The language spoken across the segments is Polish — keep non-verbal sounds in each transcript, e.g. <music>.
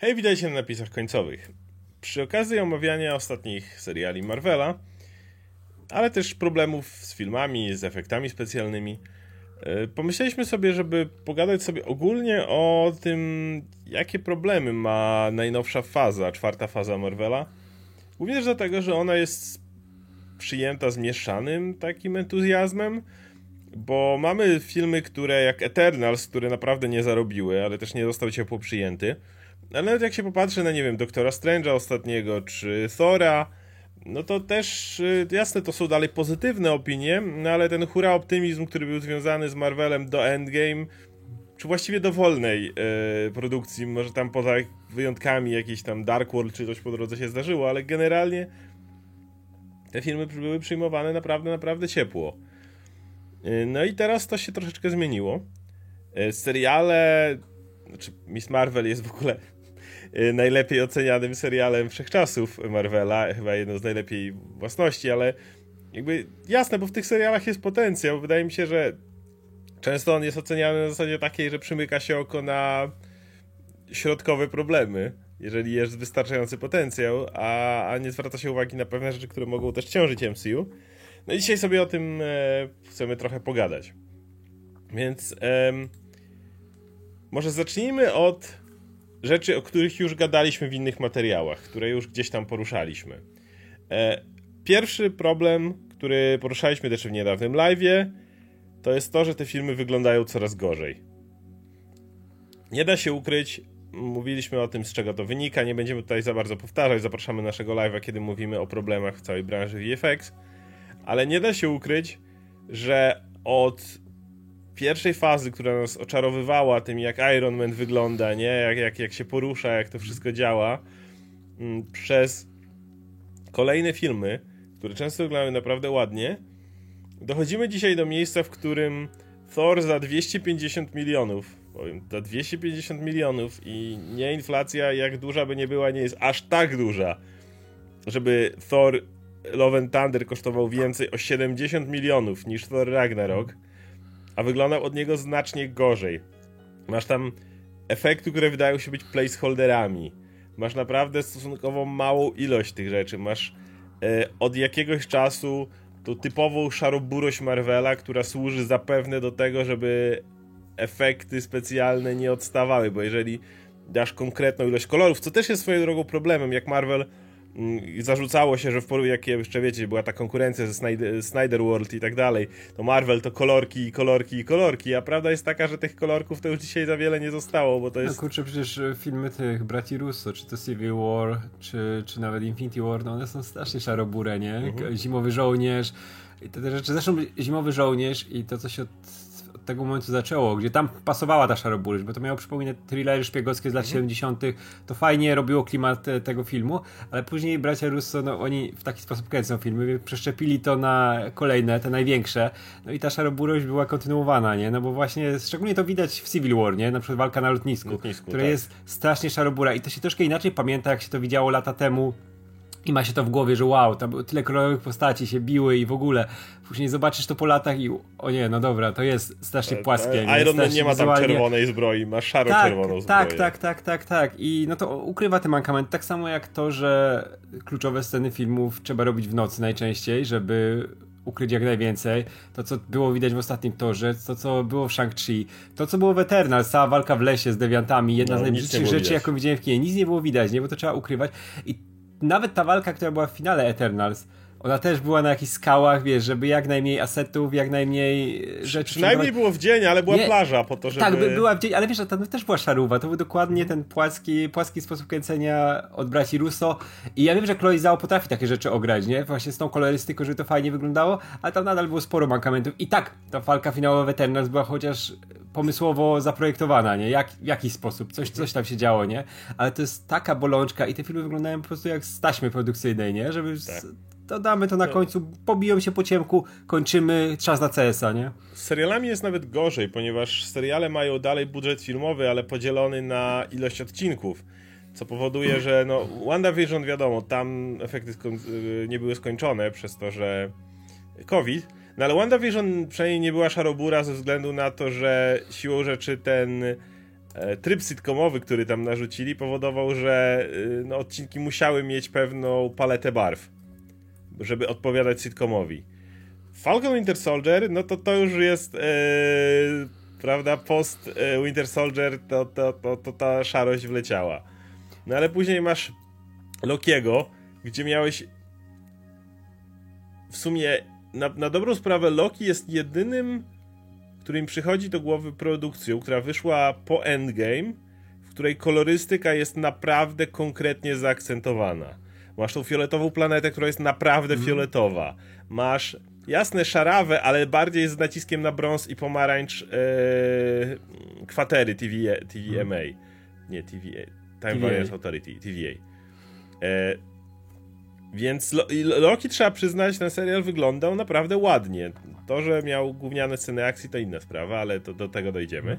Hej, witajcie na napisach końcowych. Przy okazji omawiania ostatnich seriali Marvela, ale też problemów z filmami, z efektami specjalnymi, e, pomyśleliśmy sobie, żeby pogadać sobie ogólnie o tym, jakie problemy ma najnowsza faza, czwarta faza Marvela. Głównie dlatego, że ona jest przyjęta z mieszanym takim entuzjazmem, bo mamy filmy, które jak Eternals, które naprawdę nie zarobiły, ale też nie został ciepło przyjęty. Ale nawet jak się popatrzy na, nie wiem, Doktora Strange'a ostatniego, czy Thora, no to też, y, jasne, to są dalej pozytywne opinie, no ale ten hura optymizm, który był związany z Marvelem do Endgame, czy właściwie dowolnej yy, produkcji, może tam poza wyjątkami jakiś tam Dark World czy coś po drodze się zdarzyło, ale generalnie te filmy były przyjmowane naprawdę, naprawdę ciepło. Yy, no i teraz to się troszeczkę zmieniło. Seriale, znaczy Miss Marvel jest w ogóle Y, najlepiej ocenianym serialem wszechczasów Marvela, chyba jedną z najlepiej własności, ale jakby jasne, bo w tych serialach jest potencjał. Wydaje mi się, że często on jest oceniany na zasadzie takiej, że przymyka się oko na środkowe problemy, jeżeli jest wystarczający potencjał, a, a nie zwraca się uwagi na pewne rzeczy, które mogą też ciążyć MCU. No i dzisiaj sobie o tym e, chcemy trochę pogadać. Więc e, może zacznijmy od rzeczy, o których już gadaliśmy w innych materiałach, które już gdzieś tam poruszaliśmy. E, pierwszy problem, który poruszaliśmy też w niedawnym live'ie, to jest to, że te filmy wyglądają coraz gorzej. Nie da się ukryć, mówiliśmy o tym, z czego to wynika, nie będziemy tutaj za bardzo powtarzać, zapraszamy naszego live'a, kiedy mówimy o problemach w całej branży VFX, ale nie da się ukryć, że od pierwszej fazy, która nas oczarowywała tym, jak Iron Man wygląda, nie? Jak, jak, jak się porusza, jak to wszystko działa, mm, przez kolejne filmy, które często wyglądają naprawdę ładnie, dochodzimy dzisiaj do miejsca, w którym Thor za 250 milionów, powiem, za 250 milionów i nie inflacja, jak duża by nie była, nie jest aż tak duża, żeby Thor Love and Thunder kosztował więcej o 70 milionów niż Thor Ragnarok, a wyglądał od niego znacznie gorzej. Masz tam efekty, które wydają się być placeholderami. Masz naprawdę stosunkowo małą ilość tych rzeczy. Masz e, od jakiegoś czasu tą typową szaroburość Marvela, która służy zapewne do tego, żeby efekty specjalne nie odstawały, bo jeżeli dasz konkretną ilość kolorów, co też jest swoją drogą problemem, jak Marvel zarzucało się, że w porównaniu, jak jeszcze wiecie, była ta konkurencja ze Snyder, Snyder World i tak dalej, to Marvel to kolorki, kolorki i kolorki, a prawda jest taka, że tych kolorków to już dzisiaj za wiele nie zostało, bo to jest... No kurczę, przecież e, filmy tych braci Russo, czy to Civil War, czy, czy nawet Infinity War, no one są strasznie szarobure, nie? Mhm. Zimowy Żołnierz i te, te rzeczy, zresztą Zimowy Żołnierz i to, co się od tego momentu zaczęło, gdzie tam pasowała ta szaroburyść, bo to miało przypominać thrillery szpiegowskie z lat mhm. 70., to fajnie robiło klimat te, tego filmu, ale później bracia Russo, no oni w taki sposób kręcą filmy, przeszczepili to na kolejne, te największe, no i ta szaroburość była kontynuowana, nie? No bo właśnie, szczególnie to widać w Civil War, nie? Na przykład walka na lotnisku, lotnisku która tak. jest strasznie szarobura i to się troszkę inaczej pamięta, jak się to widziało lata temu i ma się to w głowie, że wow, tam było tyle kolorowych postaci się biły i w ogóle. Później zobaczysz to po latach i o nie, no dobra, to jest strasznie tak, płaskie. Nie? Iron Man nie ma tam czerwonej zbroi, ma szaro-czerwoną tak, zbroję. Tak, tak, tak, tak, tak. I no to ukrywa ten mankament. Tak samo jak to, że kluczowe sceny filmów trzeba robić w nocy najczęściej, żeby ukryć jak najwięcej. To, co było widać w ostatnim torze, to, co było w Shang-Chi, to, co było w Eternal, cała walka w lesie z dewiantami, jedna no, z najbrzydszych rzeczy, jaką widziałem w kinie. Nic nie było widać, nie? Bo to trzeba ukrywać. I nawet ta walka, która była w finale Eternals, ona też była na jakichś skałach, wiesz, żeby jak najmniej asetów, jak najmniej rzeczy. Przynajmniej było w dzień, ale była nie, plaża po to, żeby... Tak, by, była w dzień, ale wiesz, tam też była szaruwa, to był dokładnie ten płaski, płaski sposób kręcenia od braci Russo i ja wiem, że Chloe Zhao potrafi takie rzeczy ograć, nie? Właśnie z tą kolorystyką, żeby to fajnie wyglądało, ale tam nadal było sporo mankamentów i tak, ta walka finałowa w Eternals była chociaż pomysłowo zaprojektowana, nie? Jak, w jaki sposób, coś, coś tam się działo, nie? Ale to jest taka bolączka i te filmy wyglądają po prostu jak z taśmy produkcyjnej, nie? Żeby tak. to damy to na końcu, pobiją się po ciemku, kończymy, czas na CS-a, nie? Z serialami jest nawet gorzej, ponieważ seriale mają dalej budżet filmowy, ale podzielony na ilość odcinków. Co powoduje, że no, WandaVision wiadomo, tam efekty y, nie były skończone przez to, że COVID, no ale WandaVision przynajmniej nie była szarobura ze względu na to, że siłą rzeczy ten e, tryb sitcomowy, który tam narzucili, powodował, że y, no, odcinki musiały mieć pewną paletę barw, żeby odpowiadać sitcomowi. Falcon Winter Soldier, no to to już jest, e, prawda, post e, Winter Soldier, to, to, to, to ta szarość wleciała. No ale później masz Lokiego, gdzie miałeś w sumie na, na dobrą sprawę Loki jest jedynym, którym przychodzi do głowy produkcją, która wyszła po Endgame, w której kolorystyka jest naprawdę konkretnie zaakcentowana. Masz tą fioletową planetę, która jest naprawdę mm. fioletowa. Masz jasne szarawę, ale bardziej z naciskiem na brąz i pomarańcz ee, kwatery TVA, TVMA. Mm. Nie, TVA. Time TVA. Variance Authority, TVA. E, więc Loki trzeba przyznać, ten serial wyglądał naprawdę ładnie. To, że miał gówniane sceny akcji, to inna sprawa, ale to, do tego dojdziemy.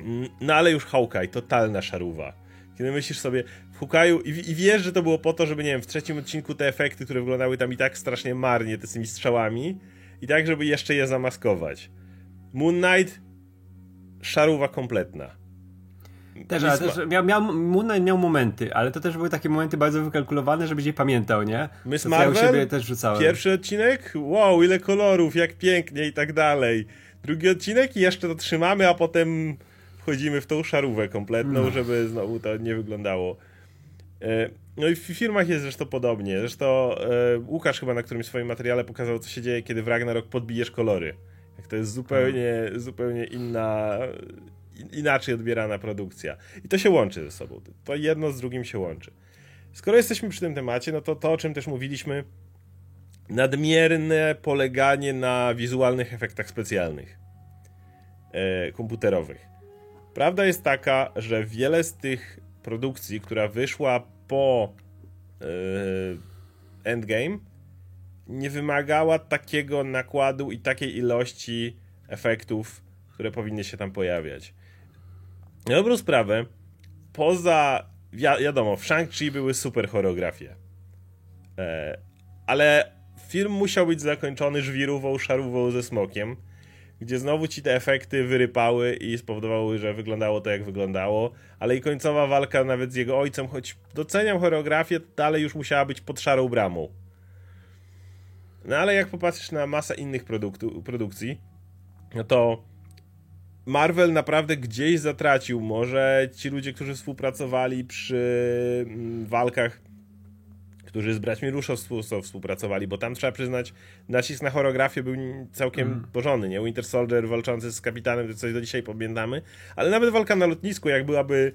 Mm, no ale już Hawkeye, totalna szaruwa. Kiedy myślisz sobie w Hawkeye'u i, i, wiesz, że to było po to, żeby, nie wiem, w trzecim odcinku te efekty, które wyglądały tam i tak strasznie marnie, te z tymi strzałami, i tak, żeby jeszcze je zamaskować. Moon Knight, szaruwa kompletna. Też, ale też miał, miał, miał momenty, ale to też były takie momenty bardzo wykalkulowane, żebyś nie pamiętał, nie? Miss Marvel, ja siebie też rzucałem. pierwszy odcinek, wow, ile kolorów, jak pięknie i tak dalej. Drugi odcinek i jeszcze to trzymamy, a potem wchodzimy w tą szarówę kompletną, no. żeby znowu to nie wyglądało. E, no i w filmach jest zresztą podobnie. Zresztą e, Łukasz chyba na którymś swoim materiale pokazał, co się dzieje, kiedy w Ragnarok podbijesz kolory. Jak to jest zupełnie, hmm. zupełnie inna, inaczej odbierana produkcja. I to się łączy ze sobą. To jedno z drugim się łączy. Skoro jesteśmy przy tym temacie, no to to, o czym też mówiliśmy, nadmierne poleganie na wizualnych efektach specjalnych e, komputerowych. Prawda jest taka, że wiele z tych produkcji, która wyszła po e, Endgame, nie wymagała takiego nakładu i takiej ilości efektów, które powinny się tam pojawiać. Na dobrą sprawę, poza, wi wiadomo, w Shang-Chi były super choreografie, e, ale film musiał być zakończony żwirową, szarówą ze smokiem, gdzie znowu ci te efekty wyrypały i spowodowały, że wyglądało to jak wyglądało, ale i końcowa walka nawet z jego ojcem, choć doceniam choreografię, dalej już musiała być pod szarą bramą. No ale jak popatrzysz na masę innych produktu, produkcji, no to Marvel naprawdę gdzieś zatracił. Może ci ludzie, którzy współpracowali przy mm, walkach, którzy z braćmi Russo współpracowali, bo tam trzeba przyznać, nacisk na choreografię był całkiem mm. porządny, nie? Winter Soldier walczący z kapitanem, to coś do dzisiaj pamiętamy, ale nawet walka na lotnisku, jak byłaby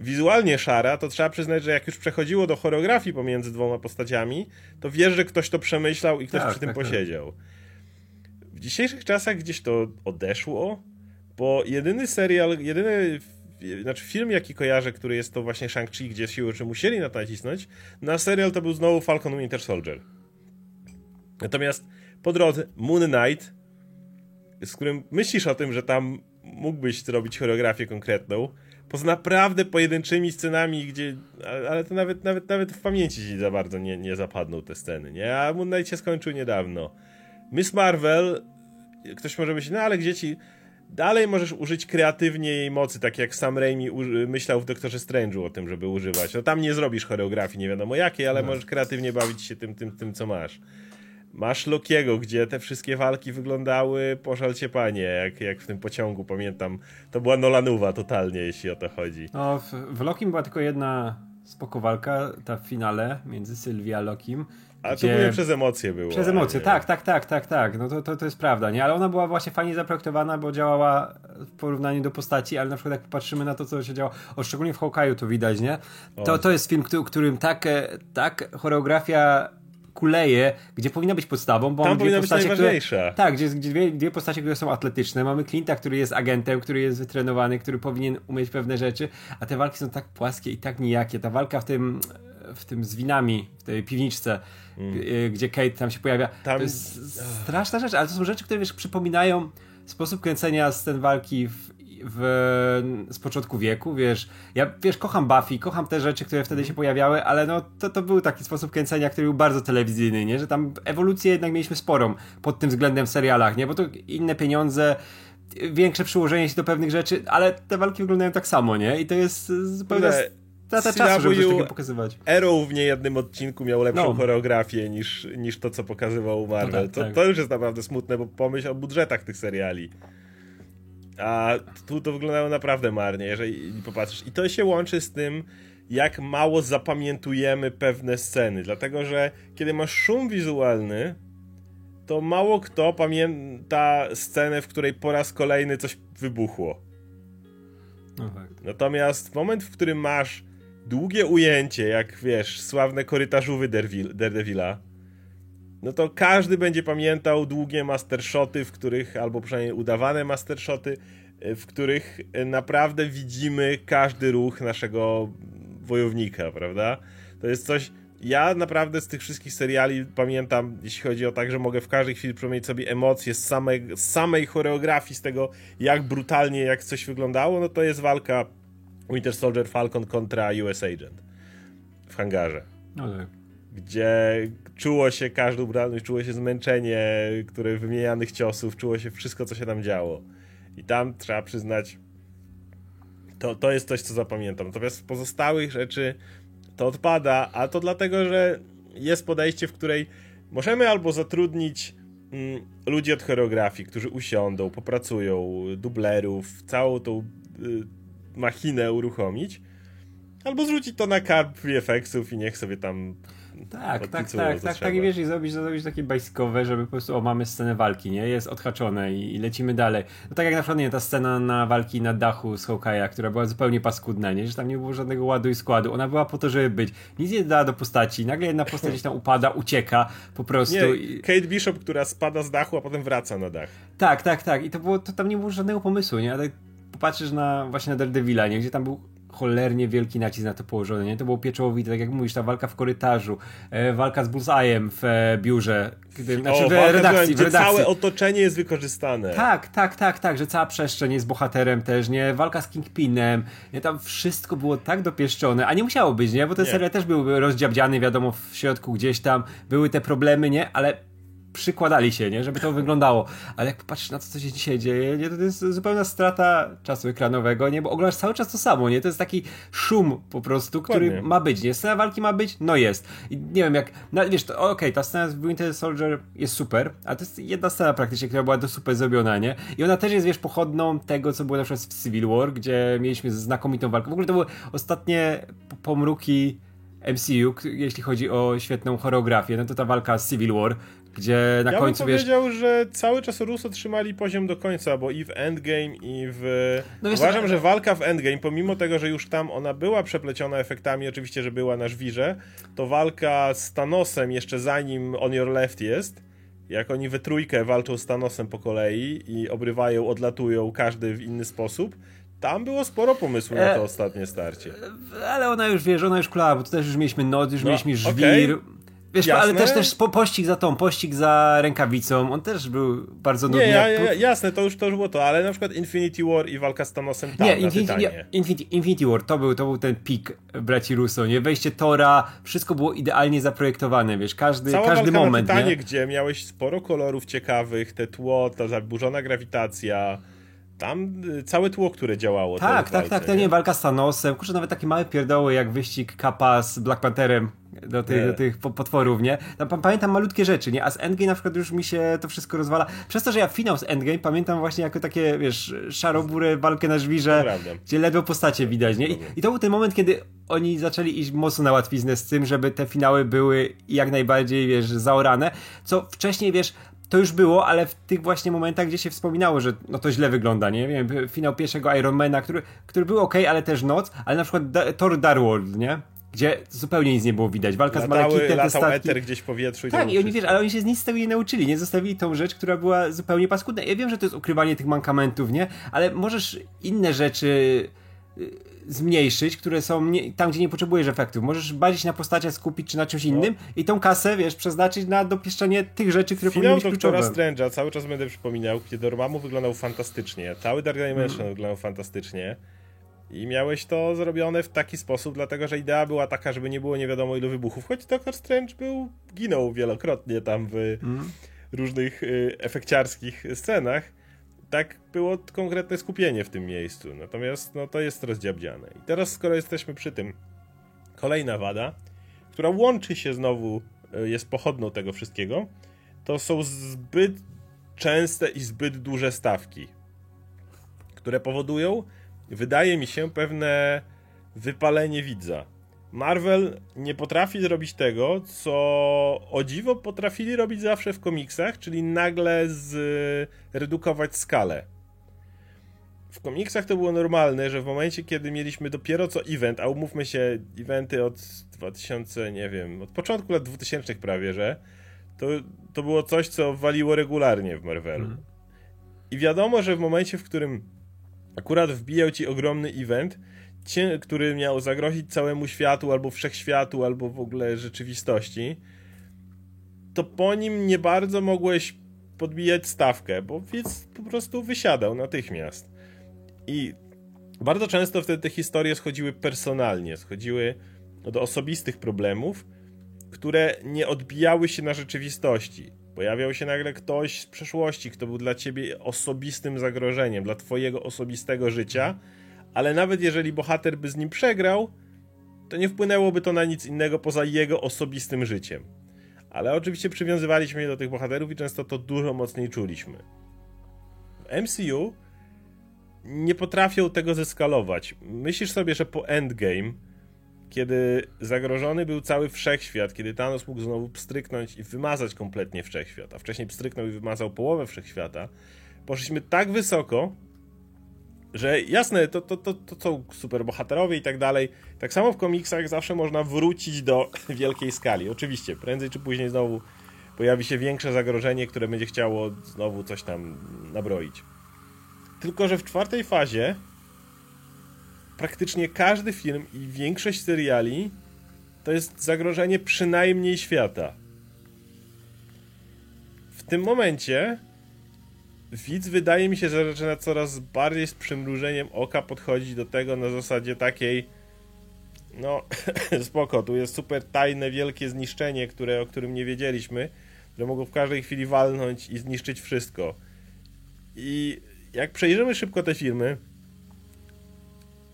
wizualnie szara, to trzeba przyznać, że jak już przechodziło do choreografii pomiędzy dwoma postaciami, to wiesz, że ktoś to przemyślał i ktoś tak, przy tym tak, tak. posiedział. W dzisiejszych czasach gdzieś to odeszło, bo jedyny serial, jedyny znaczy film, jaki kojarzę, który jest to właśnie Shang-Chi, gdzie siły czy musieli nacisnąć, na serial to był znowu Falcon Winter Soldier. Natomiast po drodze Moon Knight, z którym myślisz o tym, że tam mógłbyś zrobić choreografię konkretną, poza naprawdę pojedynczymi scenami, gdzie, ale to nawet, nawet, nawet w pamięci ci za bardzo nie, nie zapadną te sceny, nie? A Moon Knight się skończył niedawno. Miss Marvel, ktoś może myśleć, no ale gdzie ci Dalej możesz użyć kreatywnie jej mocy, tak jak Sam Raimi myślał w Doktorze Strange'u o tym, żeby używać. No tam nie zrobisz choreografii nie wiadomo jakiej, ale no. możesz kreatywnie bawić się tym, tym, tym, co masz. Masz Lokiego, gdzie te wszystkie walki wyglądały, pożalcie panie, jak, jak w tym pociągu, pamiętam. To była Nolanowa totalnie, jeśli o to chodzi. No, w, w Lokim była tylko jedna spoko walka, ta w finale między Sylwia a Lokim. A to były przez emocje było. Przez emocje, tak, tak, tak, tak, tak. No to, to, to jest prawda, nie? Ale ona była właśnie fajnie zaprojektowana, bo działała w porównaniu do postaci, ale na przykład jak popatrzymy na to, co się działo, o szczególnie w Hawkeye'u to widać, nie? To, to jest film, którym tak, e, tak choreografia kuleje, gdzie powinna być podstawą, bo Tam powinna być najważniejsza. Które, tak, gdzie, gdzie dwie, dwie postacie, które są atletyczne. Mamy Clint'a, który jest agentem, który jest wytrenowany, który powinien umieć pewne rzeczy, a te walki są tak płaskie i tak nijakie. Ta walka w tym, w tym z winami, w tej piwniczce, mm. gdzie Kate tam się pojawia, tam... to jest straszna rzecz, ale to są rzeczy, które wiesz, przypominają sposób kręcenia scen walki w w, z początku wieku, wiesz, ja, wiesz, kocham Buffy, kocham te rzeczy, które wtedy się pojawiały, ale no, to, to był taki sposób kręcenia, który był bardzo telewizyjny, nie, że tam ewolucję jednak mieliśmy sporą pod tym względem w serialach, nie, bo to inne pieniądze, większe przyłożenie się do pewnych rzeczy, ale te walki wyglądają tak samo, nie? I to jest zupełnie strata czasu, żeby coś takiego pokazywać. Arrow w niejednym odcinku miał lepszą no. choreografię niż, niż to, co pokazywał Marvel. No tak, to, tak. to już jest naprawdę smutne, bo pomyśl o budżetach tych seriali. A tu to wyglądało naprawdę marnie, jeżeli popatrzysz. I to się łączy z tym, jak mało zapamiętujemy pewne sceny. Dlatego, że kiedy masz szum wizualny, to mało kto pamięta scenę, w której po raz kolejny coś wybuchło. No tak. Natomiast moment, w którym masz długie ujęcie, jak wiesz, sławne korytarzowy Daredevila, no to każdy będzie pamiętał długie mastershoty, w których, albo przynajmniej udawane mastershoty, w których naprawdę widzimy każdy ruch naszego wojownika, prawda? To jest coś. Ja naprawdę z tych wszystkich seriali pamiętam, jeśli chodzi o tak, że mogę w każdej chwili przypomnieć sobie emocje z samej, z samej choreografii, z tego jak brutalnie, jak coś wyglądało, no to jest walka Winter Soldier Falcon kontra US Agent w hangarze. No tak. Gdzie czuło się każdą brutalność, czuło się zmęczenie, które wymienianych ciosów, czuło się wszystko, co się tam działo. I tam trzeba przyznać, to, to jest coś, co zapamiętam. Natomiast z pozostałych rzeczy to odpada, a to dlatego, że jest podejście, w której możemy albo zatrudnić mm, ludzi od choreografii, którzy usiądą, popracują, dublerów, całą tą y, machinę uruchomić, albo zrzucić to na karp VFX-ów i niech sobie tam tak, tak, tak, tak, tak, i wiesz, i zrobić, zrobić takie bajskowe, żeby po prostu, o, mamy scenę walki, nie, jest odhaczone i, i lecimy dalej. No tak jak na przykład, nie, ta scena na walki na dachu z Hawkeye'a, która była zupełnie paskudna, nie, że tam nie było żadnego ładu i składu, ona była po to, żeby być, nic nie dała do postaci, nagle jedna postać tam upada, ucieka, po prostu. Nie, Kate Bishop, która spada z dachu, a potem wraca na dach. Tak, tak, tak, i to było, to tam nie było żadnego pomysłu, nie, ale popatrzysz na właśnie na Daredevila, nie, gdzie tam był cholernie wielki nacisk na to położony, nie? To było pieczołowite, tak jak mówisz, ta walka w korytarzu, e, walka z Bullseye'em w e, biurze, gdy, znaczy o, w redakcji, w redakcji. całe otoczenie jest wykorzystane. Tak, tak, tak, tak, że cała przestrzeń jest bohaterem też, nie? Walka z Kingpinem, nie? Tam wszystko było tak dopieszczone, a nie musiało być, nie? Bo ten serial też był rozdziabdziany, wiadomo, w środku gdzieś tam były te problemy, nie? Ale przykładali się, nie? żeby to wyglądało. Ale jak patrzysz na to, co się dzisiaj dzieje, nie? to jest zupełna strata czasu ekranowego, nie? bo oglądasz cały czas to samo. Nie? To jest taki szum po prostu, który Dokładnie. ma być. Nie? Scena walki ma być? No jest. I nie wiem jak, no, wiesz, okej, okay, ta scena z Winter Soldier jest super, ale to jest jedna scena praktycznie, która była do super zrobiona, nie? I ona też jest, wiesz, pochodną tego, co było na przykład w Civil War, gdzie mieliśmy znakomitą walkę. W ogóle to były ostatnie pomruki MCU, jeśli chodzi o świetną choreografię, no to ta walka z Civil War, gdzie na ja końcu bym powiedział, wiesz... że cały czas Russo trzymali poziom do końca, bo i w Endgame, i w... No Uważam, to... że walka w Endgame, pomimo tego, że już tam ona była przepleciona efektami, oczywiście, że była na żwirze, to walka z Thanosem jeszcze zanim On Your Left jest, jak oni we trójkę walczą z Thanosem po kolei i obrywają, odlatują każdy w inny sposób, tam było sporo pomysłów na to e, ostatnie starcie. Ale ona już, wiesz, ona już klała, bo tu też już mieliśmy noc, już no, mieliśmy żwir. Okay. Wiesz, jasne. ale też też po, pościg za tą, pościg za rękawicą, on też był bardzo nudny. Nie, ja, ja, jasne, to już, to już było to, ale na przykład Infinity War i walka z Thanosem tam nie, Infinity, nie, Infinity, Infinity War, to był, to był ten pik braci Russo, nie? Wejście Tora, wszystko było idealnie zaprojektowane, wiesz, każdy, Cała każdy moment, na Tytanie, nie? gdzie miałeś sporo kolorów ciekawych, te tło, ta zaburzona grawitacja, tam y, całe tło, które działało. Tak, tak, tak, to nie, walka z Thanosem, kurczę, nawet takie małe pierdoły jak wyścig Kappa z Black Pantherem do tych, do tych potworów, nie? Tam pamiętam malutkie rzeczy, nie? A z Endgame na przykład już mi się to wszystko rozwala. Przez to, że ja finał z Endgame pamiętam właśnie jako takie, wiesz, szaroburę, walkę na żwirze, gdzie ledwo postacie widać, nie? I, I, to był ten moment, kiedy oni zaczęli iść mocno na łatwiznę z tym, żeby te finały były jak najbardziej, wiesz, zaorane, co wcześniej, wiesz, to już było, ale w tych właśnie momentach, gdzie się wspominało, że no to źle wygląda, nie wiem, finał pierwszego Ironmana, który, który był ok, ale też noc, ale na przykład da Thor Darworld, nie? Gdzie zupełnie nic nie było widać. Walka Latały, z Malakitem, latał statki... eter gdzieś w powietrzu. I tak, i oni wiesz, ale oni się z nic z tego nie nauczyli, nie zostawili tą rzecz, która była zupełnie paskudna. Ja wiem, że to jest ukrywanie tych mankamentów, nie? Ale możesz inne rzeczy y, zmniejszyć, które są nie, tam, gdzie nie potrzebujesz efektów. Możesz bardziej się na postaciach skupić, czy na czymś innym no. i tą kasę, wiesz, przeznaczyć na dopieszczenie tych rzeczy, które Finał powinny być kluczowe. Strange'a cały czas będę przypominał, kiedy Dormammu wyglądał fantastycznie, cały Dark Dimension mm. wyglądał fantastycznie i miałeś to zrobione w taki sposób, dlatego że idea była taka, żeby nie było nie wiadomo ilu wybuchów, choć Doctor Strange był, ginął wielokrotnie tam w mm. różnych y, efekciarskich scenach, tak było konkretne skupienie w tym miejscu. Natomiast no, to jest rozdziabdziane. I teraz, skoro jesteśmy przy tym, kolejna wada, która łączy się znowu, e, jest pochodną tego wszystkiego, to są zbyt częste i zbyt duże stawki, które powodują, wydaje mi się, pewne wypalenie widza. Marvel nie potrafi zrobić tego, co o dziwo potrafili robić zawsze w komiksach, czyli nagle zredukować skalę. W komiksach to było normalne, że w momencie, kiedy mieliśmy dopiero co event, a umówmy się, eventy od 2000, nie wiem, od początku lat 2000 prawie, że to, to było coś, co waliło regularnie w Marvelu. Mm. I wiadomo, że w momencie, w którym akurat wbijał ci ogromny event, który miał zagrozić całemu światu, albo wszechświatu, albo w ogóle rzeczywistości, to po nim nie bardzo mogłeś podbijać stawkę, bo widz po prostu wysiadał natychmiast. I bardzo często wtedy te historie schodziły personalnie, schodziły do osobistych problemów, które nie odbijały się na rzeczywistości. Pojawiał się nagle ktoś z przeszłości, kto był dla ciebie osobistym zagrożeniem, dla twojego osobistego życia, ale nawet jeżeli bohater by z nim przegrał, to nie wpłynęłoby to na nic innego poza jego osobistym życiem. Ale oczywiście przywiązywaliśmy się do tych bohaterów i często to dużo mocniej czuliśmy. W MCU nie potrafią tego zeskalować. Myślisz sobie, że po Endgame, kiedy zagrożony był cały wszechświat, kiedy Thanos mógł znowu pstryknąć i wymazać kompletnie wszechświat, a wcześniej pstryknął i wymazał połowę wszechświata, poszliśmy tak wysoko, że jasne, to, to, to, to są superbohaterowie i tak dalej. Tak samo w komiksach zawsze można wrócić do <laughs> wielkiej skali. Oczywiście, prędzej czy później znowu pojawi się większe zagrożenie, które będzie chciało znowu coś tam nabroić. Tylko, że w czwartej fazie praktycznie każdy film i większość seriali to jest zagrożenie przynajmniej świata. W tym momencie widz wydaje mi się, że zaczyna coraz bardziej z przymrużeniem oka podchodzić do tego na zasadzie takiej no <laughs> spoko, tu jest super tajne, wielkie zniszczenie, które, o którym nie wiedzieliśmy, że mogą w każdej chwili walnąć i zniszczyć wszystko. I jak przejrzymy szybko te filmy,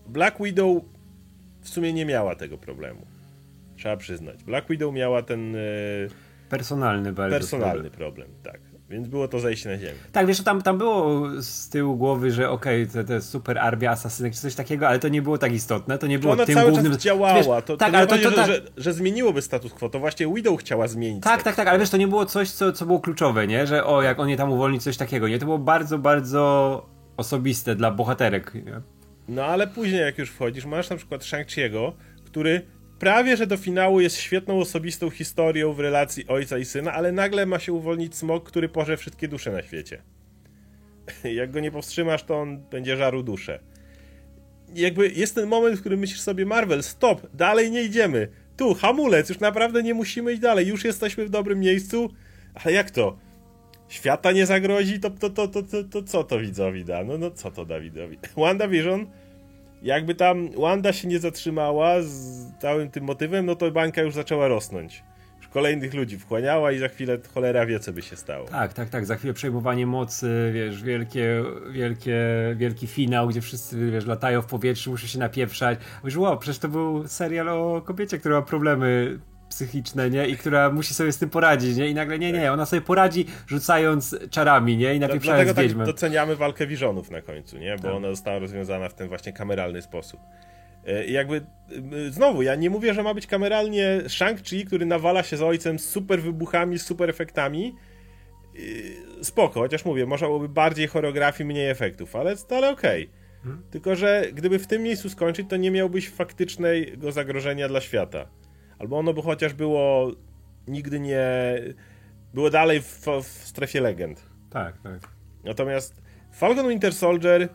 Black Widow w sumie nie miała tego problemu. Trzeba przyznać. Black Widow miała ten... E, personalny bardzo Personalny problem, problem tak. Więc było to zejście na ziemię. Tak, wiesz, tam, tam było z tyłu głowy, że okej, okay, to, to jest super armia asasynek czy coś takiego, ale to nie było tak istotne, to nie było ona tym cały głównym... Czas działała, wiesz, to, tak, to ale to, to, że, tak... że, że, zmieniłoby status quo, to właśnie Widow chciała zmienić. Tak, tak, tak, ale wiesz, to nie było coś, co, co było kluczowe, nie? Że o, jak on je tam uwolni, coś takiego, nie? To było bardzo, bardzo osobiste dla bohaterek, nie? No ale później jak już wchodzisz, masz na przykład Shang-Chi'ego, który prawie że do finału jest świetną osobistą historią w relacji ojca i syna, ale nagle ma się uwolnić smok, który porze wszystkie dusze na świecie. <laughs> Jak go nie powstrzymasz, to on będzie żarł duszę. Jakby jest ten moment, w którym myślisz sobie Marvel, stop, dalej nie idziemy. Tu, hamulec, już naprawdę nie musimy iść dalej, już jesteśmy w dobrym miejscu. Ale jak to? Świata nie zagrozi, to, to, to, to, to, to co to widzowi da? No, no co to da widzowi? <laughs> WandaVision jakby tam Wanda się nie zatrzymała z całym tym motywem, no to bańka już zaczęła rosnąć. Już kolejnych ludzi wchłaniała i za chwilę cholera wie, co by się stało. Tak, tak, tak. Za chwilę przejmowanie mocy, wiesz, wielkie, wielkie, wielki finał, gdzie wszyscy, wiesz, latają w powietrzu, muszą się napieprzać. Wiesz, wow, przecież to był serial o kobiecie, która ma problemy psychiczne, nie? I która musi sobie z tym poradzić, nie? I nagle, nie, nie, ona sobie poradzi rzucając czarami, nie? I napieprzając Dlatego wiedźmem. tak doceniamy walkę Wiżonów na końcu, nie? Bo tak. ona została rozwiązana w ten właśnie kameralny sposób. E, I jakby, e, znowu, ja nie mówię, że ma być kameralnie Shang-Chi, który nawala się z ojcem z super wybuchami, z super efektami. E, spoko, chociaż mówię, można byłoby bardziej choreografii, mniej efektów, ale, ale okej. Okay. Hmm. Tylko, że gdyby w tym miejscu skończyć, to nie miałbyś faktycznego zagrożenia dla świata. Albo ono by chociaż było nigdy nie. było dalej w, w strefie legend. Tak, tak. Natomiast Falcon Winter Soldier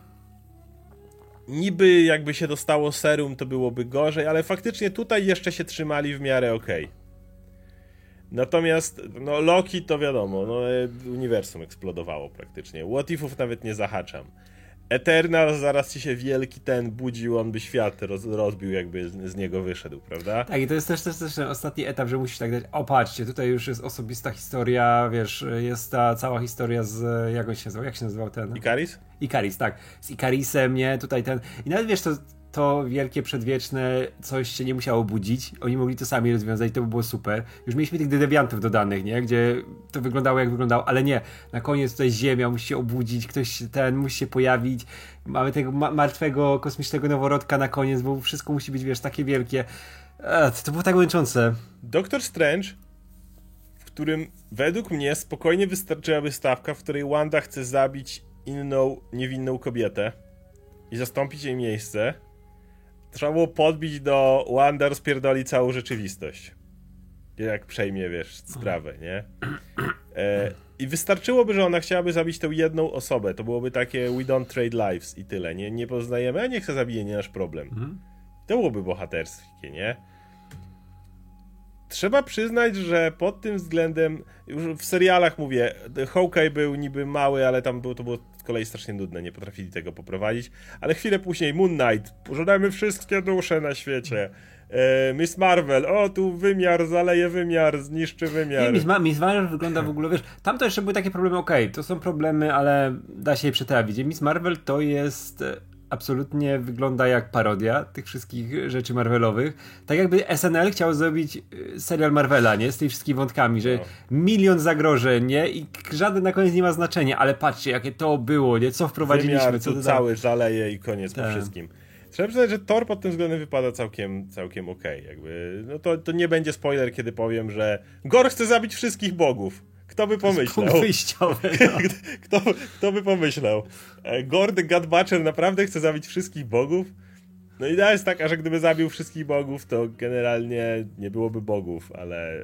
niby jakby się dostało serum, to byłoby gorzej, ale faktycznie tutaj jeszcze się trzymali w miarę okej. Okay. Natomiast, no Loki to wiadomo, no uniwersum eksplodowało praktycznie. What Ifów nawet nie zahaczam. Eternal zaraz ci się wielki ten budził, on by świat roz, rozbił, jakby z, z, niego wyszedł, prawda? Tak, i to jest też, też, też ten ostatni etap, że musisz tak dać, o patrzcie, tutaj już jest osobista historia, wiesz, jest ta cała historia z, jak on się nazywał, jak się nazywał ten? Ikaris? Ikaris, tak, z Ikarisem, nie, tutaj ten, i nawet wiesz, to to wielkie, przedwieczne coś się nie musiało budzić. Oni mogli to sami rozwiązać, to by było super. Już mieliśmy tych dewiantów dodanych, nie? Gdzie to wyglądało jak wyglądało, ale nie. Na koniec tutaj Ziemia musi się obudzić, ktoś ten musi się pojawić. Mamy tego ma martwego, kosmicznego noworodka na koniec, bo wszystko musi być, wiesz, takie wielkie. Ech, to było tak męczące. Doktor Strange, w którym według mnie spokojnie wystarczyłaby stawka, w której Wanda chce zabić inną, niewinną kobietę i zastąpić jej miejsce Trzeba było podbić do Wanda rozpierdoli całą rzeczywistość. Jak przejmie, wiesz, sprawę, nie? E, I wystarczyłoby, że ona chciałaby zabić tę jedną osobę. To byłoby takie we don't trade lives i tyle, nie? Nie poznajemy, a niech chce zabije, nie nasz problem. Mhm. To byłoby bohaterskie, nie? Trzeba przyznać, że pod tym względem, już w serialach mówię, Hawkeye był niby mały, ale tam był, to było kolei strasznie nudne, nie potrafili tego poprowadzić. Ale chwilę później Moon Knight, pożądajmy wszystkie dusze na świecie. E, Miss Marvel, o tu wymiar, zaleje wymiar, zniszczy wymiar. Nie, Miss, Miss Marvel wygląda w ogóle, wiesz, tam to jeszcze były takie problemy, okej, okay, to są problemy, ale da się je przetrawić. Miss Marvel to jest absolutnie wygląda jak parodia tych wszystkich rzeczy Marvelowych. Tak jakby SNL chciał zrobić y, serial Marvela, nie? Z tymi wszystkimi wątkami, że no. milion zagrożeń, nie? I żaden na koniec nie ma znaczenia, ale patrzcie, jakie to było, nie? Co wprowadziliśmy, Wymiar, co cały żaleje i koniec po tak. wszystkim. Trzeba przyznać, że Thor pod tym względem wypada całkiem, całkiem okej. Okay. Jakby, no to, to nie będzie spoiler, kiedy powiem, że Gor chce zabić wszystkich bogów. Kto by pomyślał? Wyjściowy. No. <laughs> kto, kto by pomyślał? E, Gordy Godbutcher naprawdę chce zabić wszystkich bogów? No idea jest taka, że gdyby zabił wszystkich bogów, to generalnie nie byłoby bogów, ale...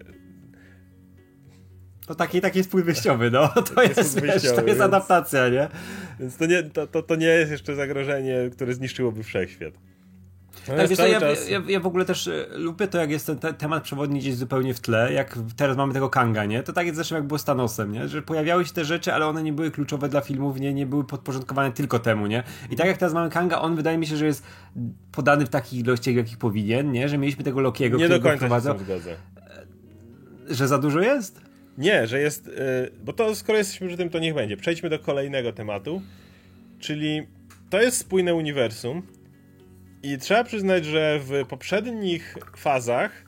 To taki, taki jest punkt wyjściowy, no. <laughs> To jest, jest, wiesz, to jest adaptacja, nie? Więc to nie, to, to, to nie jest jeszcze zagrożenie, które zniszczyłoby wszechświat. No tak, ja, ja, ja, w ogóle też e, lubię to, jak jest ten te, temat przewodni gdzieś zupełnie w tle, jak teraz mamy tego Kanga, nie? To tak jest zresztą jak było z Thanosem, nie? Że pojawiały się te rzeczy, ale one nie były kluczowe dla filmów, nie, nie były podporządkowane tylko temu, nie? I tak jak teraz mamy Kanga, on wydaje mi się, że jest podany w takich ilościach, jakich powinien, nie? Że mieliśmy tego Lokiego, Nie do końca się zgodzę. E, że za dużo jest? Nie, że jest... Yy, bo to skoro jesteśmy przy tym, to niech będzie. Przejdźmy do kolejnego tematu, czyli to jest spójne uniwersum, i trzeba przyznać, że w poprzednich fazach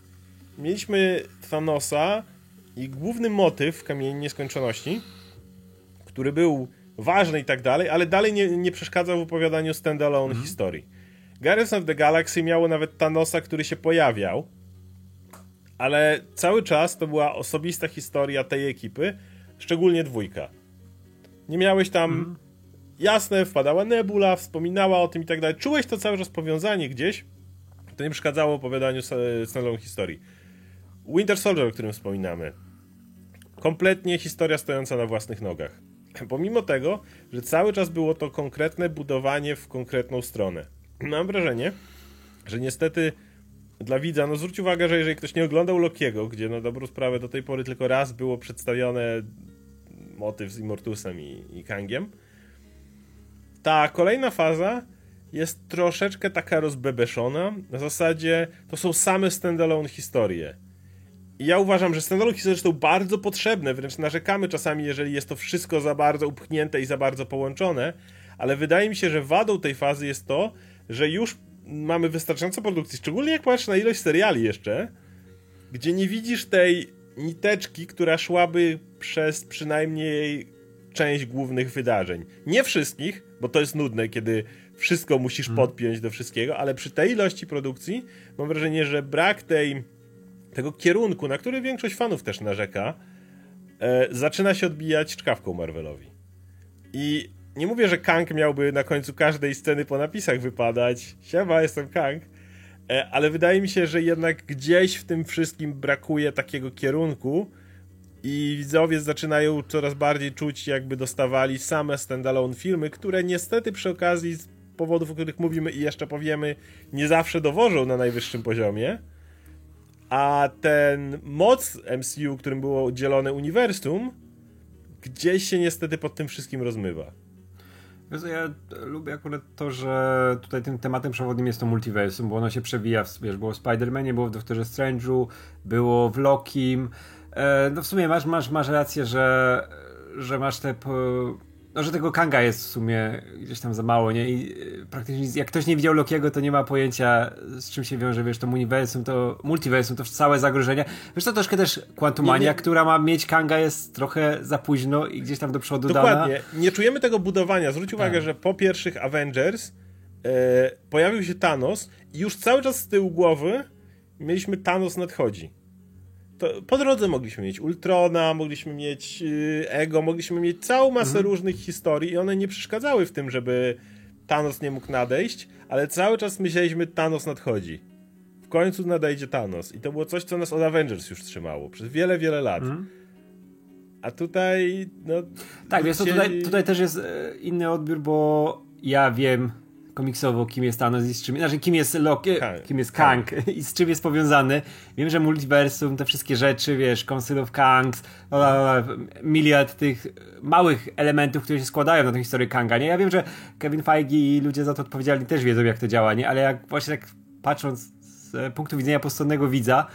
mieliśmy Thanosa i główny motyw Kamieni Nieskończoności, który był ważny i tak dalej, ale dalej nie, nie przeszkadzał w opowiadaniu standalone mhm. historii. Guardians of the Galaxy miało nawet Thanosa, który się pojawiał, ale cały czas to była osobista historia tej ekipy, szczególnie dwójka. Nie miałeś tam mhm jasne, wpadała Nebula, wspominała o tym i tak dalej. Czułeś to całe czas powiązanie gdzieś, to nie przeszkadzało opowiadaniu standalone historii. Winter Soldier, o którym wspominamy. Kompletnie historia stojąca na własnych nogach. <clears throat> Pomimo tego, że cały czas było to konkretne budowanie w konkretną stronę. <clears throat> Mam wrażenie, że niestety dla widza, no zwróć uwagę, że jeżeli ktoś nie oglądał Lokiego, gdzie na dobrą sprawę do tej pory tylko raz było przedstawione motyw z Immortusem i, i Kangiem, ta kolejna faza jest troszeczkę taka rozbebeszona. Na zasadzie to są same standalone historie. I ja uważam, że standalone historie są bardzo potrzebne, wręcz narzekamy czasami, jeżeli jest to wszystko za bardzo upchnięte i za bardzo połączone, ale wydaje mi się, że wadą tej fazy jest to, że już mamy wystarczająco produkcji, szczególnie jak patrzysz na ilość seriali jeszcze, gdzie nie widzisz tej niteczki, która szłaby przez przynajmniej część głównych wydarzeń. Nie wszystkich, bo to jest nudne, kiedy wszystko musisz hmm. podpiąć do wszystkiego, ale przy tej ilości produkcji mam wrażenie, że brak tej, tego kierunku, na który większość fanów też narzeka, e, zaczyna się odbijać czkawką Marvelowi. I nie mówię, że Kang miałby na końcu każdej sceny po napisach wypadać. Siema, jestem Kang. E, ale wydaje mi się, że jednak gdzieś w tym wszystkim brakuje takiego kierunku, i widzowie zaczynają coraz bardziej czuć, jakby dostawali same standalone filmy, które niestety przy okazji z powodów, o których mówimy i jeszcze powiemy, nie zawsze dowożą na najwyższym poziomie. A ten moc MCU, którym było dzielone uniwersum, gdzieś się niestety pod tym wszystkim rozmywa. Ja lubię akurat to, że tutaj tym tematem przewodnim jest to multiversum, bo ono się przewija, wiesz, było w Spider-Manie, było w Doktorze Strange'u, było w Lokim. E, no w sumie masz, masz, masz rację, że, że masz te... Po, no, że tego Kanga jest w sumie gdzieś tam za mało, nie? I e, praktycznie jak ktoś nie widział Lokiego, to nie ma pojęcia z czym się wiąże, wiesz, to uniwersum, to multiversum, to całe zagrożenie. Wiesz, to troszkę też Quantumania, która ma mieć Kanga jest trochę za późno i gdzieś tam do przodu Dokładnie. Dana. Nie czujemy tego budowania. Zwróć uwagę, tak. że po pierwszych Avengers e, pojawił się Thanos i już cały czas z tyłu głowy mieliśmy Thanos nadchodzi po drodze mogliśmy mieć Ultrona, mogliśmy mieć y, Ego, mogliśmy mieć całą masę mhm. różnych historii i one nie przeszkadzały w tym, żeby Thanos nie mógł nadejść, ale cały czas myśleliśmy, Thanos nadchodzi. W końcu nadejdzie Thanos. I to było coś, co nas od Avengers już trzymało przez wiele, wiele lat. Mhm. A tutaj, no. Tak, więc chcieli... tutaj, tutaj też jest e, inny odbiór, bo ja wiem, komiksowo, kim jest Thanos i z czym, znaczy kim jest Loki, kim jest Kang, i z czym jest powiązany. Wiem, że multiversum, te wszystkie rzeczy, wiesz, Council of Kangs, miliard tych małych elementów, które się składają na tę historię Kanga, nie? Ja wiem, że Kevin Feige i ludzie za to odpowiedzialni też wiedzą, jak to działa, nie? Ale jak właśnie tak patrząc z punktu widzenia postronnego widza,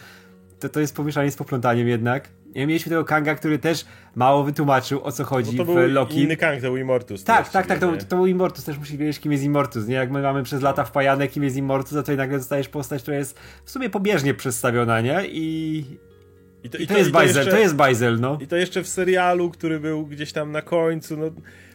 to to jest pomieszanie z poplątaniem jednak mieliśmy tego Kanga, który też mało wytłumaczył o co chodzi no to w był Loki. inny Kang, to był Immortus. Tak, tak, tak, to, to, był Immortus, też musisz wiedzieć kim jest Immortus, nie? Jak my mamy przez lata wpajane kim jest Immortus, a tutaj nagle dostajesz postać, która jest w sumie pobieżnie przedstawiona, nie? I... I to, I to, i to jest Bajzel, to jest Bajzel, no. I to jeszcze w serialu, który był gdzieś tam na końcu, no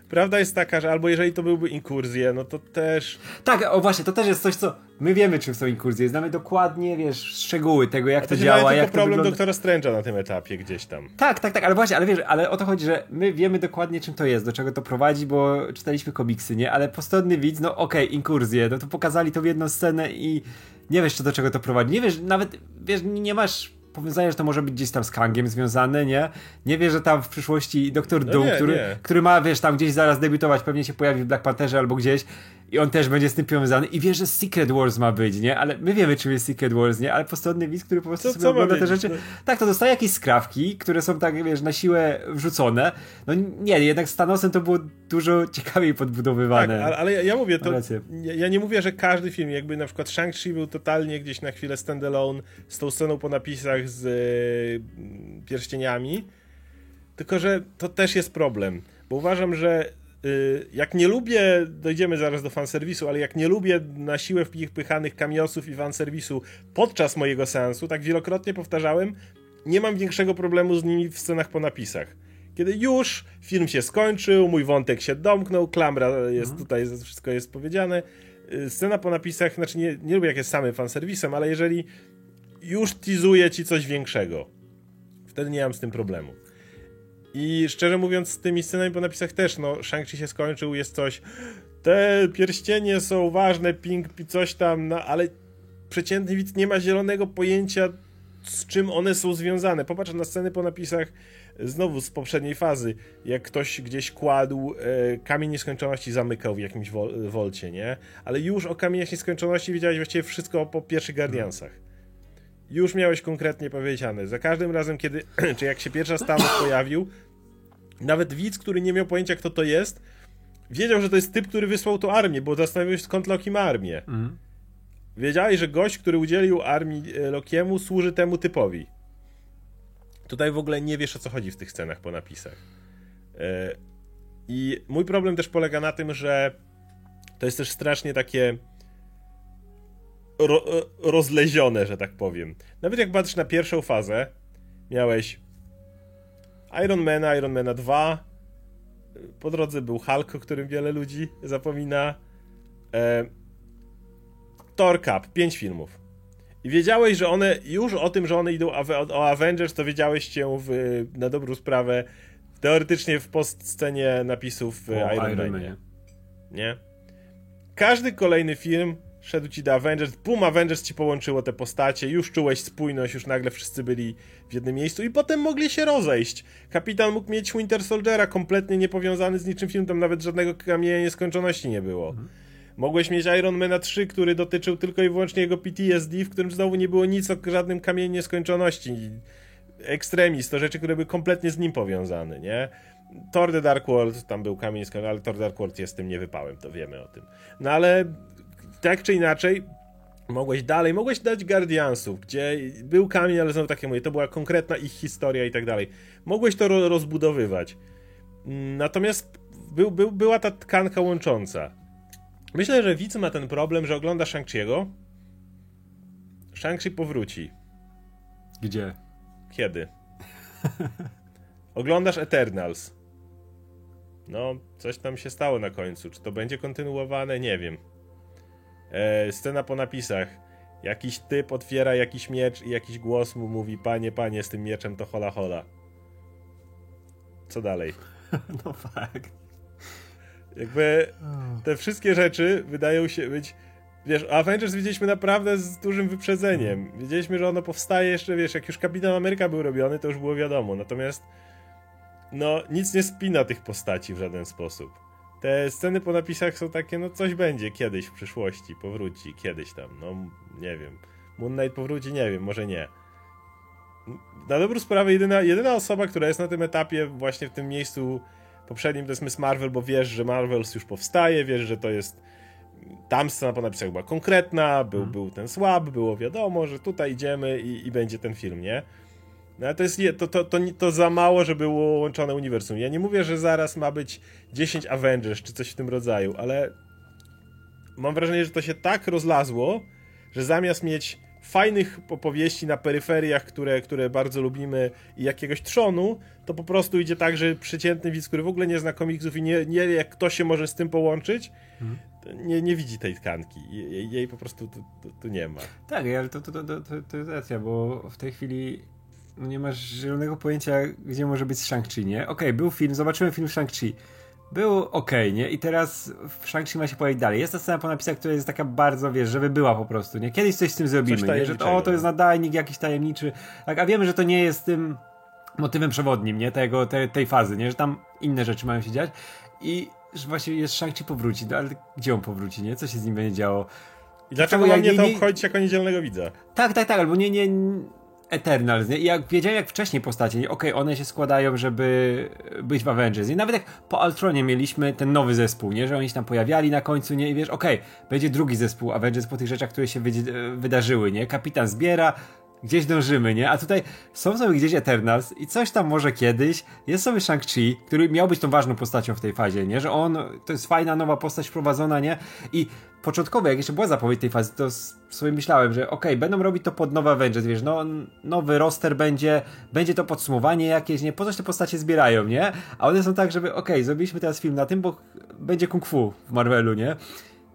Prawda jest taka, że albo jeżeli to byłby inkurzje, no to też... Tak, o właśnie, to też jest coś, co... My wiemy, czym są inkurzje, znamy dokładnie, wiesz, szczegóły tego, jak to, to działa, jak to problem wygląda... doktora Strange'a na tym etapie gdzieś tam. Tak, tak, tak, ale właśnie, ale wiesz, ale o to chodzi, że my wiemy dokładnie, czym to jest, do czego to prowadzi, bo czytaliśmy komiksy, nie? Ale postronny widz, no okej, okay, inkurzje, no to pokazali to w jedną scenę i nie wiesz, czy do czego to prowadzi. Nie wiesz, nawet, wiesz, nie masz powiązanie, że to może być gdzieś tam z Kangiem związane, nie? Nie wie, że tam w przyszłości Doktor no Doom, nie, który, nie. który ma, wiesz, tam gdzieś zaraz debiutować, pewnie się pojawi w Black Pantherze albo gdzieś i on też będzie z tym powiązany i wie, że Secret Wars ma być, nie? Ale my wiemy, czym jest Secret Wars, nie? Ale postronny widz, który po prostu co, sobie co ogląda te rzeczy, tak, to dostaje jakieś skrawki, które są tak, wiesz, na siłę wrzucone. No nie, jednak z Thanosem to było dużo ciekawiej podbudowywane. Tak, ale, ja mówię, to ja, ja, nie mówię, że każdy film, jakby na przykład Shang-Chi był totalnie gdzieś na chwilę standalone z tą sceną po napisach z e, pierścieniami, tylko, że to też jest problem, bo uważam, że jak nie lubię, dojdziemy zaraz do fanserwisu, ale jak nie lubię na siłę wpychanych kamiosów i fanserwisu podczas mojego seansu, tak wielokrotnie powtarzałem, nie mam większego problemu z nimi w scenach po napisach. Kiedy już film się skończył, mój wątek się domknął, klamra jest mhm. tutaj, wszystko jest powiedziane. Y, scena po napisach, znaczy nie, nie lubię jak jest samym fanserwisem, ale jeżeli już teasuje ci coś większego, wtedy nie mam z tym problemu. I szczerze mówiąc, z tymi scenami po napisach też, no, Shang-Chi się skończył, jest coś. Te pierścienie są ważne, ping, coś tam, no, ale przeciętny widz nie ma zielonego pojęcia, z czym one są związane. Popatrz na sceny po napisach znowu z poprzedniej fazy, jak ktoś gdzieś kładł e, kamień nieskończoności, zamykał w jakimś wol, wolcie, nie? Ale już o kamieniach nieskończoności wiedziałeś właściwie wszystko po pierwszych Guardiansach. Już miałeś konkretnie powiedziane. Za każdym razem, kiedy, <clears throat> czy jak się pierwsza Thanos pojawił, nawet widz, który nie miał pojęcia, kto to jest, wiedział, że to jest typ, który wysłał tą armię, bo zastanawiał się, skąd Loki ma armię. Mhm. Wiedziałeś, że gość, który udzielił armii e, Lokiemu, służy temu typowi. Tutaj w ogóle nie wiesz, o co chodzi w tych scenach po napisach. E, I mój problem też polega na tym, że to jest też strasznie takie ro e, rozlezione, że tak powiem. Nawet jak patrzysz na pierwszą fazę, miałeś Iron Man, Iron Man 2. Po drodze był Hulk, o którym wiele ludzi zapomina. E, Thor Cup, 5 filmów. I wiedziałeś, że one, już o tym, że one idą o Avengers, to wiedziałeś się w, na dobrą sprawę teoretycznie w postscenie napisów w Iron, Iron Manie. Nie? Każdy kolejny film szedł ci do Avengers, boom, Avengers ci połączyło te postacie, już czułeś spójność, już nagle wszyscy byli w jednym miejscu i potem mogli się rozejść. Kapitan mógł mieć Winter Soldiera kompletnie niepowiązany z niczym filmem, tam nawet żadnego kamienia nieskończoności nie było. Mhm. Mogłeś mieć Iron Man 3, który dotyczył tylko i wyłącznie jego PTSD, w którym znowu nie było nic o żadnym kamieniu nieskończoności. Ekstremist, to rzeczy, które były kompletnie z nim powiązane, nie? Thor The Dark World, tam był kamień z ale Thor Dark World jest tym niewypałem, to wiemy o tym. No ale tak czy inaczej, mogłeś dalej, mogłeś dać Guardiansów, gdzie był kamień, ale znowu takie mówię, to była konkretna ich historia i tak dalej. Mogłeś to ro rozbudowywać. Natomiast był, był, była ta tkanka łącząca. Myślę, że widz ma ten problem, że ogląda Shang-Chi'ego. Shang-Chi powróci. Gdzie? Kiedy? <laughs> Oglądasz Eternals. No, coś tam się stało na końcu. Czy to będzie kontynuowane? Nie wiem. E, scena po napisach. Jakiś typ otwiera jakiś miecz i jakiś głos mu mówi: Panie, panie, z tym mieczem to hola hola. Co dalej? <laughs> No fakt. Jakby te wszystkie rzeczy wydają się być. Wiesz, Avengers widzieliśmy naprawdę z dużym wyprzedzeniem. Wiedzieliśmy, że ono powstaje jeszcze, wiesz, jak już Kapitan Ameryka był robiony, to już było wiadomo. Natomiast no, nic nie spina tych postaci w żaden sposób. Te sceny po napisach są takie, no coś będzie kiedyś w przyszłości, powróci, kiedyś tam, no nie wiem. Moon Knight powróci, nie wiem, może nie. Na dobrą sprawę jedyna, jedyna osoba, która jest na tym etapie, właśnie w tym miejscu poprzednim, to jest Miss Marvel, bo wiesz, że Marvels już powstaje, wiesz, że to jest tam scena po napisach była konkretna, był, hmm. był ten słab, było wiadomo, że tutaj idziemy i, i będzie ten film, nie? No ale to jest to, to, to, to za mało, żeby było łączone uniwersum. Ja nie mówię, że zaraz ma być 10 Avengers czy coś w tym rodzaju, ale mam wrażenie, że to się tak rozlazło, że zamiast mieć fajnych opowieści na peryferiach, które, które bardzo lubimy i jakiegoś trzonu, to po prostu idzie tak, że przeciętny widz, który w ogóle nie zna komiksów i nie, nie wie, jak kto się może z tym połączyć, mhm. nie, nie widzi tej tkanki. Jej, jej po prostu tu, tu, tu, nie ma. Tak, ale to, to, to, to, to jest racja, bo w tej chwili no nie masz zielonego pojęcia, gdzie może być Shang-Chi, nie? Okej, okay, był film, zobaczyłem film Shang-Chi. Był ok, nie? I teraz w Shang-Chi ma się pojawić dalej. Jest ta scena po napisach, która jest taka bardzo, wiesz, żeby była po prostu, nie? Kiedyś coś z tym zrobimy, nie? Że to, o, to jest nadajnik jakiś tajemniczy. Tak, a wiemy, że to nie jest tym motywem przewodnim, nie? Tego, te, tej fazy, nie? Że tam inne rzeczy mają się dziać. I że właśnie jest Shang-Chi powróci, no ale gdzie on powróci, nie? Co się z nim będzie działo? I dlaczego mam mnie to obchodzić jako niedzielnego widza? Tak, tak, tak, albo nie, nie, Eternals, nie? I jak wiedziałem jak wcześniej postacie, okej, okay, one się składają, żeby być w Avengers. I nawet jak po Ultronie mieliśmy ten nowy zespół, nie? Że oni się tam pojawiali na końcu, nie? I wiesz, okej, okay, będzie drugi zespół Avengers po tych rzeczach, które się wydarzyły, nie? Kapitan zbiera, gdzieś dążymy, nie? A tutaj są sobie gdzieś Eternals i coś tam może kiedyś. Jest sobie Shang-Chi, który miał być tą ważną postacią w tej fazie, nie? Że on, to jest fajna nowa postać wprowadzona, nie? I początkowo, jak jeszcze była zapowiedź tej fazy, to sobie myślałem, że okej, okay, będą robić to pod nowe Avengers, wiesz, no, nowy roster będzie, będzie to podsumowanie jakieś, nie? Po coś te postacie zbierają, nie? A one są tak, żeby okej, okay, zrobiliśmy teraz film na tym, bo będzie kung fu w Marvelu, nie?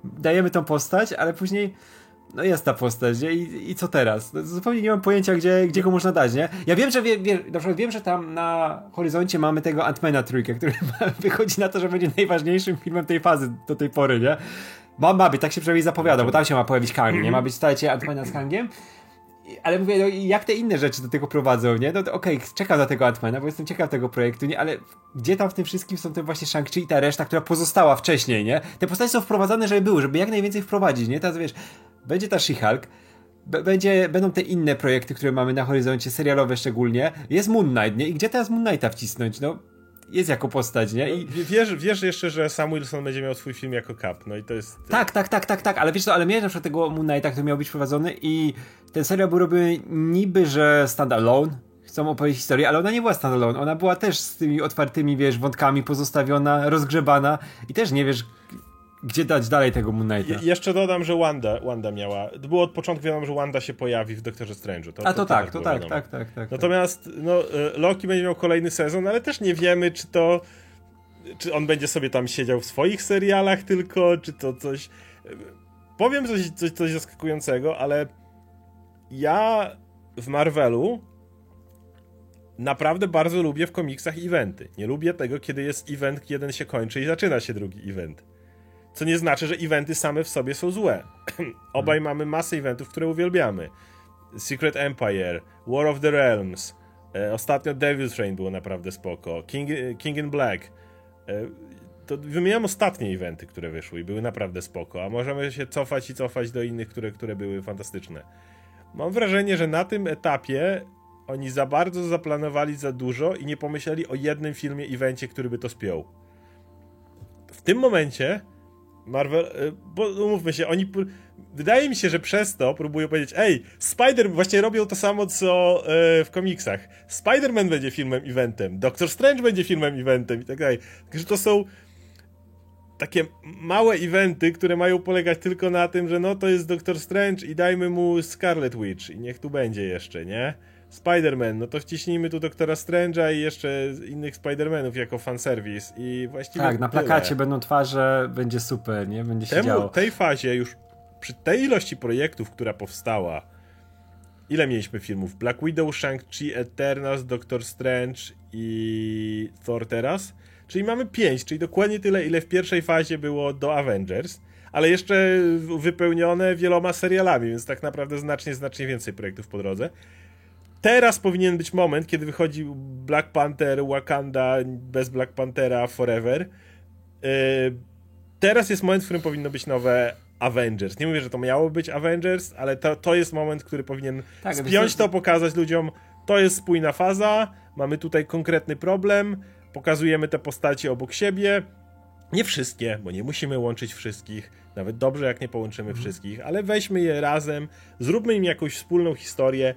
Dajemy tą postać, ale później no jest ta postać? I, i co teraz? No, zupełnie nie mam pojęcia, gdzie, gdzie go można dać, nie? Ja wiem, że wie, wie, na przykład wiem, że tam na horyzoncie mamy tego Antmana trójkę, który <laughs> wychodzi na to, że będzie najważniejszym filmem tej fazy do tej pory, nie? Ma, ma być, tak się przynajmniej zapowiada, bo tam się ma pojawić Kang, nie? Ma być, słuchajcie, Antmana z Kangiem. Ale mówię, no, jak te inne rzeczy do tego prowadzą, nie? No okej, okay, czekam na tego Antmana, bo jestem ciekaw tego projektu, nie? Ale gdzie tam w tym wszystkim są te właśnie Shang-Chi i ta reszta, która pozostała wcześniej, nie? Te postacie są wprowadzane, żeby były, żeby jak najwięcej wprowadzić, nie? Teraz wiesz, będzie ta She-Hulk, będzie, będą te inne projekty, które mamy na horyzoncie, serialowe szczególnie. Jest Moon Knight, nie? I gdzie teraz Moon Knighta wcisnąć? No, jest jako postać, nie? I... No, wiesz, wiesz jeszcze, że Sam Wilson będzie miał swój film jako Cap, no i to jest... Tak, tak, tak, tak, tak, ale wiesz co, ale miałeś na przykład tego Moon Knighta, który miał być prowadzony i ten serial był robiony niby, że standalone, chcą opowiedzieć historię, ale ona nie była standalone, ona była też z tymi otwartymi, wiesz, wątkami pozostawiona, rozgrzebana i też nie wiesz, gdzie dać dalej tego Moon Knighta. Je jeszcze dodam, że Wanda, Wanda miała. Było od początku wiadomo, że Wanda się pojawi w Doktorze Strange'u. To, A to, to tak, to tak, tak, tak, tak, Natomiast no, e, Loki będzie miał kolejny sezon, ale też nie wiemy, czy to. Czy on będzie sobie tam siedział w swoich serialach tylko, czy to coś. Powiem coś, coś, coś zaskakującego, ale ja w Marvelu naprawdę bardzo lubię w komiksach eventy. Nie lubię tego, kiedy jest event, jeden się kończy i zaczyna się drugi event. Co nie znaczy, że eventy same w sobie są złe. <clears throat> Obaj hmm. mamy masę eventów, które uwielbiamy. Secret Empire, War of the Realms, e, ostatnio Devil's Reign było naprawdę spoko, King, King in Black. E, to wymieniam ostatnie eventy, które wyszły i były naprawdę spoko, a możemy się cofać i cofać do innych, które, które były fantastyczne. Mam wrażenie, że na tym etapie oni za bardzo zaplanowali za dużo i nie pomyśleli o jednym filmie, evencie, który by to spiął. W tym momencie Marvel, y, bo umówmy się, oni wydaje mi się, że przez to próbują powiedzieć, ej, Spider, właśnie robią to samo, co e, w komiksach. Spider-Man będzie filmem eventem, Doctor Strange będzie filmem eventem i tak dalej. Także to są takie małe eventy, które mają polegać tylko na tym, że no to jest Doctor Strange i dajmy mu Scarlet Witch i niech tu będzie jeszcze, nie? Spider-Man, no to wciśnijmy tu Doktora Strange'a i jeszcze innych Spider-Manów jako fanserwis i właściwie Tak, na plakacie tyle. będą twarze, będzie super, nie? Będzie się Temu, działo. tej fazie już przy tej ilości projektów, która powstała, ile mieliśmy filmów? Black Widow, Shang-Chi, Eternals, Doctor Strange i Thor teraz? Czyli mamy pięć, czyli dokładnie tyle, ile w pierwszej fazie było do Avengers, ale jeszcze wypełnione wieloma serialami, więc tak naprawdę znacznie, znacznie więcej projektów po drodze. Teraz powinien być moment, kiedy wychodzi Black Panther, Wakanda bez Black Panthera Forever. Yy, teraz jest moment, w którym powinno być nowe Avengers. Nie mówię, że to miało być Avengers, ale to, to jest moment, który powinien tak, spiąć to, pokazać ludziom, to jest spójna faza, mamy tutaj konkretny problem, pokazujemy te postacie obok siebie. Nie wszystkie, bo nie musimy łączyć wszystkich. Nawet dobrze, jak nie połączymy mhm. wszystkich, ale weźmy je razem, zróbmy im jakąś wspólną historię.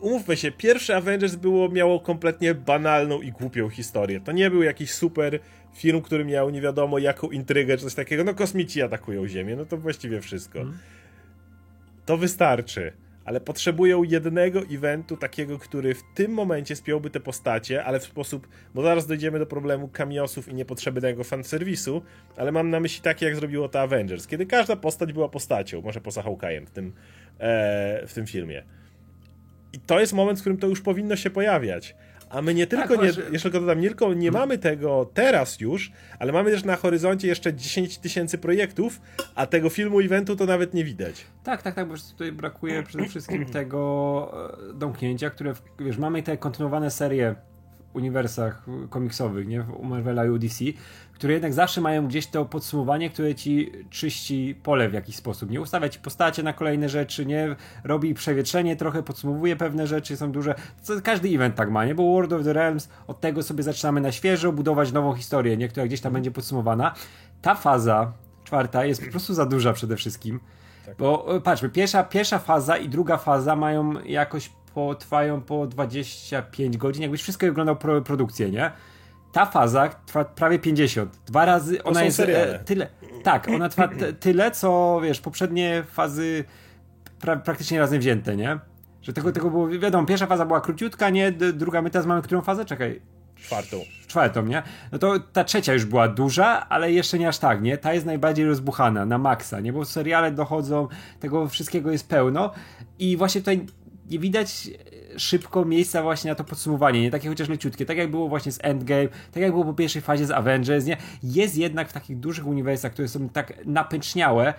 Umówmy się, pierwszy Avengers było, miało kompletnie banalną i głupią historię. To nie był jakiś super film, który miał nie wiadomo jaką intrygę czy coś takiego. No kosmici atakują Ziemię, no to właściwie wszystko. Mhm. To wystarczy ale potrzebują jednego eventu takiego, który w tym momencie spiąłby te postacie, ale w sposób, bo zaraz dojdziemy do problemu kamiosów i niepotrzebnego fanserwisu, ale mam na myśli takie, jak zrobiło to Avengers, kiedy każda postać była postacią, może poza Hawkeye'em w tym, e, w tym filmie. I to jest moment, w którym to już powinno się pojawiać. A my nie tylko, tak, nie, jeszcze tylko dodam, nie tylko nie hmm. mamy tego teraz już, ale mamy też na horyzoncie jeszcze 10 tysięcy projektów, a tego filmu eventu to nawet nie widać. Tak, tak, tak, bo tutaj brakuje przede wszystkim <clears throat> tego e, domknięcia, które, wiesz, mamy te kontynuowane serie uniwersach komiksowych, nie, u Marvela i DC, które jednak zawsze mają gdzieś to podsumowanie, które ci czyści pole w jakiś sposób. Nie ustawia ci postacie na kolejne rzeczy, nie robi przewietrzenie, trochę podsumowuje pewne rzeczy, są duże. Każdy event tak ma, nie? Bo World of the Realms od tego sobie zaczynamy na świeżo budować nową historię, nie? która gdzieś tam będzie podsumowana. Ta faza czwarta jest po prostu za duża przede wszystkim. Tak. Bo e, patrzmy, pierwsza, pierwsza faza i druga faza mają jakoś po, trwają po 25 godzin, jakbyś wszystko oglądał pro, produkcję, nie? ta faza trwa prawie 50. Dwa razy ona jest e, tyle. Tak, ona trwa <clears throat> tyle, co wiesz, poprzednie fazy pra praktycznie razem wzięte, nie? Że tego, tego było, wiadomo, pierwsza faza była króciutka, nie? Druga, my teraz mamy którą fazę? Czekaj. Czwartą. Czwartą, nie? No to ta trzecia już była duża, ale jeszcze nie aż tak, nie? Ta jest najbardziej rozbuchana, na maksa, nie? Bo seriale dochodzą, tego wszystkiego jest pełno i właśnie tutaj nie widać szybko miejsca właśnie na to podsumowanie, nie takie chociaż leciutkie, tak jak było właśnie z Endgame, tak jak było po pierwszej fazie z Avengers, nie? Jest jednak w takich dużych uniwersach, które są tak napęczniałe,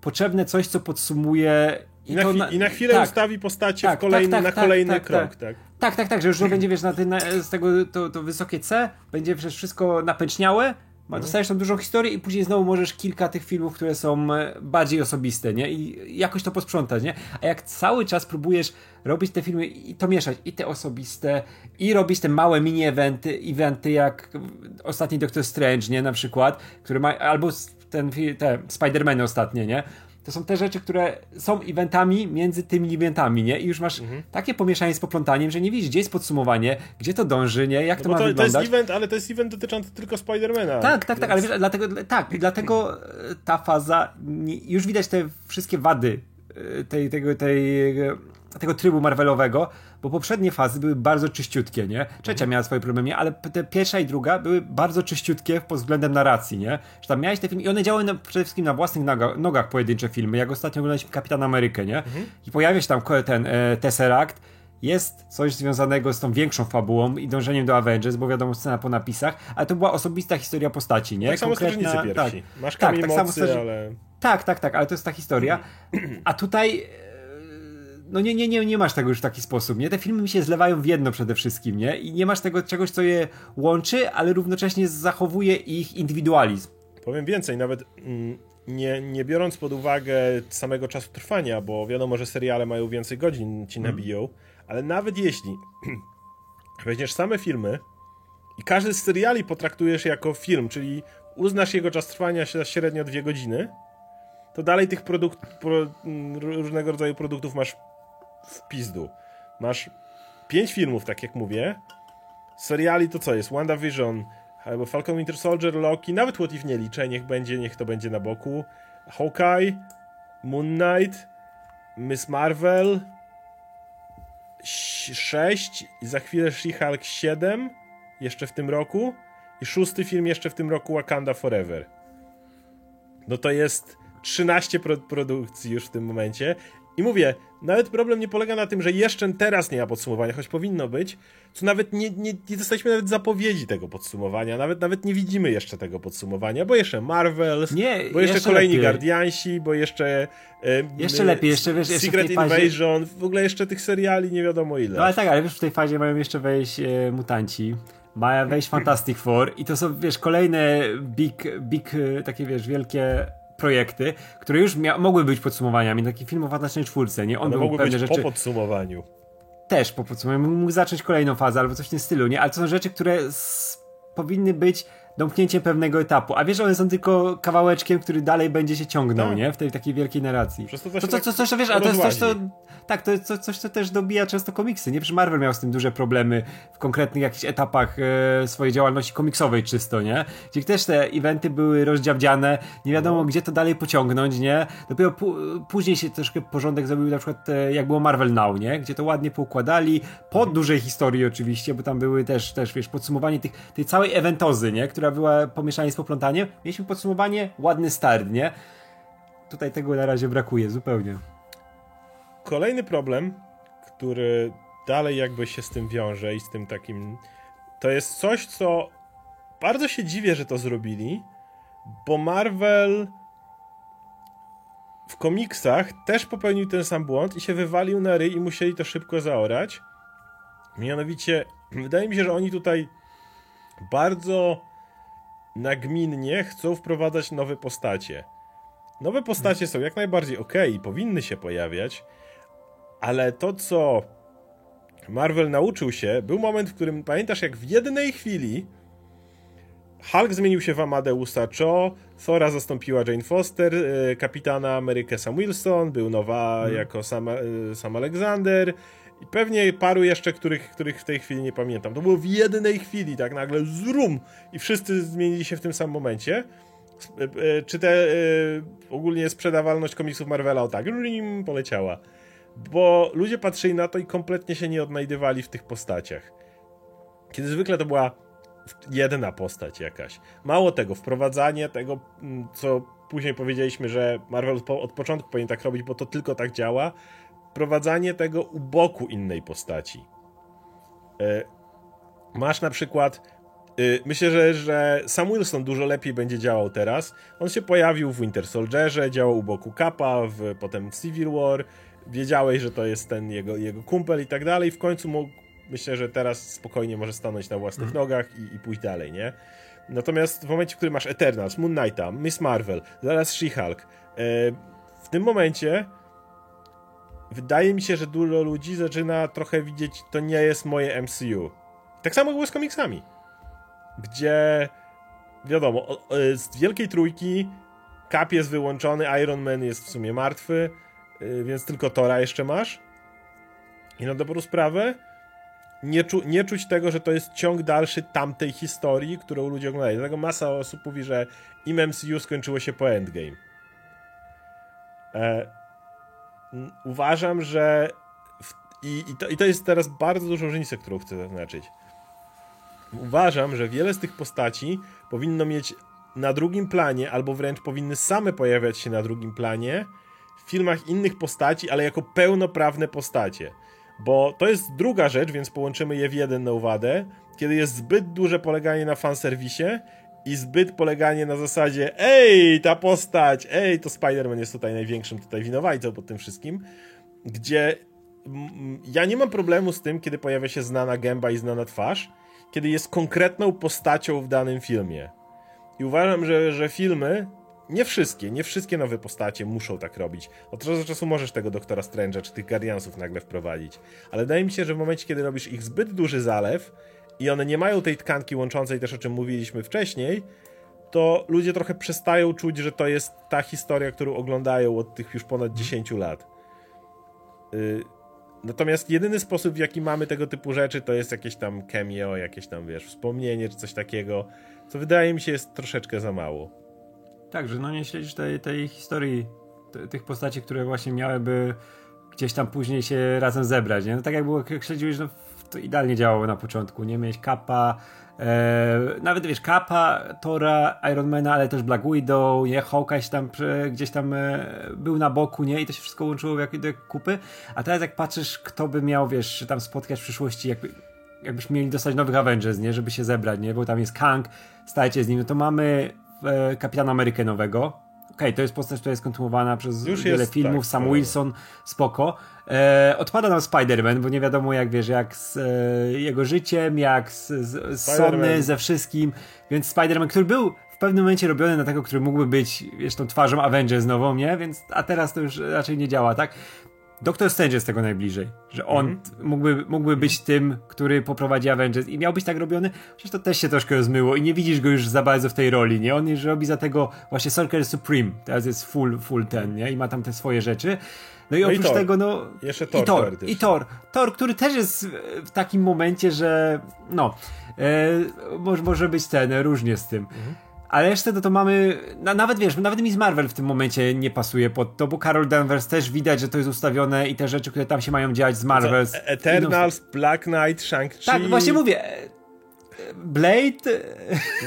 potrzebne coś, co podsumuje i, I, na, na, i na, chwilę tak, ustawi postacie tak, kolejny, tak, tak, na kolejny tak, krok, tak. tak. Tak, tak, tak, że już będzie, wiesz, na, na, z tego to, to wysokie C, będzie przecież wszystko napęczniałe, no. Dostajesz tam dużą historię i później znowu możesz kilka tych filmów, które są e, bardziej osobiste, nie? I jakoś to posprzątać, nie? A jak cały czas próbujesz robić te filmy i to mieszać, i te osobiste, i robić te małe mini-eventy, eventy jak ostatni Doctor Strange, nie? Na przykład, który ma, albo ten, te Spider-Man ostatnie, nie? To są te rzeczy, które są eventami między tymi eventami, nie? I już masz mhm. takie pomieszanie z poplątaniem, że nie widzisz, gdzie jest podsumowanie, gdzie to dąży, nie? Jak no to ma to, wyglądać. To jest event, ale to jest event dotyczący tylko Spidermana. Tak, tak, tak, ale wiesz, dlatego, tak, dlatego ta faza, już widać te wszystkie wady e, tej, tego, tej, tego trybu Marvelowego, bo poprzednie fazy były bardzo czyściutkie, nie? Trzecia mhm. miała swoje problemy, ale te pierwsza i druga były bardzo czyściutkie pod względem narracji, nie? Że tam miałeś te filmy i one działały na, przede wszystkim na własnych nogach, nogach pojedyncze filmy, jak ostatnio oglądaliśmy Kapitan Amerykę, nie? Mhm. I pojawia się tam ten e, Tesseract, jest coś związanego z tą większą fabułą i dążeniem do Avengers, bo wiadomo, scena po napisach, ale to była osobista historia postaci, nie? Tak samo Konkretna... pierwsi. Tak, Masz tak, tak mocy, samo ale... Tak, tak, tak, ale to jest ta historia. A tutaj no nie, nie, nie, nie masz tego już w taki sposób, nie? Te filmy mi się zlewają w jedno przede wszystkim, nie? I nie masz tego czegoś, co je łączy, ale równocześnie zachowuje ich indywidualizm. Powiem więcej, nawet mm, nie, nie biorąc pod uwagę samego czasu trwania, bo wiadomo, że seriale mają więcej godzin, ci mhm. nabiją, ale nawet jeśli <clears throat> weźmiesz same filmy i każdy z seriali potraktujesz jako film, czyli uznasz jego czas trwania średnio dwie godziny, to dalej tych produkt, pro, różnego rodzaju produktów masz w pizdu. Masz pięć filmów, tak jak mówię. Seriali to co jest? WandaVision, albo Falcon Winter Soldier, Loki, nawet What If nie liczę, niech będzie, niech to będzie na boku. Hawkeye, Moon Knight, Miss Marvel, 6 i za chwilę She-Hulk 7 jeszcze w tym roku i szósty film jeszcze w tym roku Wakanda Forever. No to jest 13 pro produkcji już w tym momencie i mówię, nawet problem nie polega na tym, że jeszcze teraz nie ma podsumowania, choć powinno być, co nawet nie, nie, nie dostaliśmy nawet zapowiedzi tego podsumowania, nawet, nawet nie widzimy jeszcze tego podsumowania, bo jeszcze Marvels, nie, bo jeszcze, jeszcze kolejni lepiej. Guardiansi, bo jeszcze e, jeszcze lepiej, jeszcze wiesz, jeszcze Secret Invasion, w ogóle jeszcze tych seriali nie wiadomo ile. No ale tak, ale wiesz, w tej fazie mają jeszcze wejść e, mutanci, ma wejść Fantastic Four i to są, wiesz, kolejne big, big, e, takie, wiesz, wielkie projekty, które już mogły być podsumowaniami, taki film o Fantastycznej Czwórce, nie? On One mogły być rzeczy... po podsumowaniu. Też po podsumowaniu. Mógł zacząć kolejną fazę albo coś w tym stylu, nie? Ale to są rzeczy, które powinny być domknięciem pewnego etapu. A wiesz, one są tylko kawałeczkiem, który dalej będzie się ciągnął, tak. nie? W tej takiej wielkiej narracji. Przez to, to, to, to, to, coś, wiesz, a to jest coś, to tak, to jest coś, co też dobija często komiksy. Nie, przecież Marvel miał z tym duże problemy w konkretnych jakichś etapach e, swojej działalności komiksowej czysto, nie? Gdzie też te eventy były rozdziabdziane, nie wiadomo no. gdzie to dalej pociągnąć, nie? Dopiero później się troszkę porządek zrobił na przykład e, jak było Marvel Now, nie? Gdzie to ładnie poukładali, po mhm. dużej historii oczywiście, bo tam były też, też wiesz, podsumowanie tych, tej całej eventozy, nie? Która była pomieszanie z poplątaniem. Mieliśmy podsumowanie, ładny start, nie? Tutaj tego na razie brakuje zupełnie. Kolejny problem, który dalej jakby się z tym wiąże i z tym takim. To jest coś, co bardzo się dziwię, że to zrobili, bo Marvel w komiksach też popełnił ten sam błąd i się wywalił na ryj i musieli to szybko zaorać. Mianowicie, wydaje mi się, że oni tutaj bardzo nagminnie chcą wprowadzać nowe postacie. Nowe postacie są jak najbardziej ok i powinny się pojawiać, ale to, co Marvel nauczył się, był moment, w którym pamiętasz, jak w jednej chwili Hulk zmienił się w Amadeusa Cho, Thora zastąpiła Jane Foster, e, kapitana Amerykę Sam Wilson, był nowa hmm. jako Sam, e, Sam Alexander i pewnie paru jeszcze, których, których w tej chwili nie pamiętam. To było w jednej chwili, tak nagle zrum i wszyscy zmienili się w tym samym momencie. E, czy te ogólnie sprzedawalność komiksów Marvela o tak, poleciała bo ludzie patrzyli na to i kompletnie się nie odnajdywali w tych postaciach. Kiedy zwykle to była jedna postać jakaś. Mało tego, wprowadzanie tego, mm, co później powiedzieliśmy, że Marvel od początku powinien tak robić, bo to tylko tak działa, wprowadzanie tego u boku innej postaci. E, masz na przykład y, Myślę, że, że Sam Wilson dużo lepiej będzie działał teraz. On się pojawił w Winter Soldierze, działał u boku Kappa, w, potem Civil War, wiedziałeś, że to jest ten jego, jego kumpel i tak dalej. W końcu mógł, myślę, że teraz spokojnie może stanąć na własnych mhm. nogach i, i pójść dalej, nie? Natomiast w momencie, w którym masz Eternals, Moon Knighta, Miss Marvel, zaraz She-Hulk, e, w tym momencie wydaje mi się, że dużo ludzi zaczyna trochę widzieć, to nie jest moje MCU. Tak samo było z komiksami, gdzie wiadomo, z wielkiej trójki Cap jest wyłączony, Iron Man jest w sumie martwy, Y, więc tylko Tora jeszcze masz. I na dobrą sprawę nie, czu, nie czuć tego, że to jest ciąg dalszy tamtej historii, którą ludzie oglądają. Dlatego masa osób mówi, że im MCU skończyło się po Endgame. E, uważam, że w, i, i, to, i to jest teraz bardzo dużą różnicę, którą chcę zaznaczyć. Uważam, że wiele z tych postaci powinno mieć na drugim planie, albo wręcz powinny same pojawiać się na drugim planie, w filmach innych postaci, ale jako pełnoprawne postacie. Bo to jest druga rzecz, więc połączymy je w jeden na uwadę, kiedy jest zbyt duże poleganie na fanserwisie i zbyt poleganie na zasadzie ej, ta postać, ej, to Spider-Man jest tutaj największym tutaj winowajcą pod tym wszystkim, gdzie ja nie mam problemu z tym, kiedy pojawia się znana gęba i znana twarz, kiedy jest konkretną postacią w danym filmie. I uważam, że, że filmy nie wszystkie, nie wszystkie nowe postacie muszą tak robić. Od czasu do czasu możesz tego Doktora Strange'a czy tych Guardiansów nagle wprowadzić. Ale wydaje mi się, że w momencie, kiedy robisz ich zbyt duży zalew i one nie mają tej tkanki łączącej też, o czym mówiliśmy wcześniej, to ludzie trochę przestają czuć, że to jest ta historia, którą oglądają od tych już ponad 10 lat. Y Natomiast jedyny sposób, w jaki mamy tego typu rzeczy, to jest jakieś tam cameo, jakieś tam, wiesz, wspomnienie czy coś takiego, co wydaje mi się jest troszeczkę za mało. Tak, że no nie śledzisz tej, tej historii, tych postaci, które właśnie miałyby gdzieś tam później się razem zebrać, nie? No tak jak było, jak śledziłeś, no to idealnie działało na początku, nie? Miałeś Kappa, e, nawet wiesz, Kappa, Tora, Ironmana, ale też Black Widow, nie? Hawkeye tam gdzieś tam e, był na boku, nie? I to się wszystko łączyło w jakieś kupy, a teraz jak patrzysz, kto by miał, wiesz, tam spotkać w przyszłości, jakby jakbyśmy mieli dostać nowych Avengers, nie? Żeby się zebrać, nie? Bo tam jest Kang, stajecie z nim, no to mamy e, Kapitana Amerykę nowego. Okej, okay, to jest postać, która jest kontynuowana przez Już wiele jest, filmów, tak, Sam Wilson, spoko. E, odpada nam Spider-Man, bo nie wiadomo jak wiesz, jak z e, jego życiem, jak z, z, z Sony, ze wszystkim. Więc Spider-Man, który był w pewnym momencie robiony na tego, który mógłby być, wiesz, tą twarzą Avengers nową, nie? Więc, a teraz to już raczej nie działa, tak? Doktor Strange jest tego najbliżej, że on mm -hmm. mógłby, mógłby być tym, który poprowadzi Avengers i miał być tak robiony, chociaż to też się troszkę rozmyło i nie widzisz go już za bardzo w tej roli, nie? On już robi za tego właśnie Sorcerer Supreme, teraz jest full, full ten, nie? I ma tam te swoje rzeczy. No i no oprócz i tego, no. Jeszcze Thor. I Thor, i Thor. Thor, który też jest w takim momencie, że no. E, może, może być ten, różnie z tym. Mhm. Ale jeszcze to, to mamy, na, nawet wiesz, nawet Miss Marvel w tym momencie nie pasuje pod to, bo Carol Danvers też widać, że to jest ustawione i te rzeczy, które tam się mają dziać z Marvel. E, Eternals, no, Black Knight, Shang-Chi. Tak, właśnie mówię. Blade.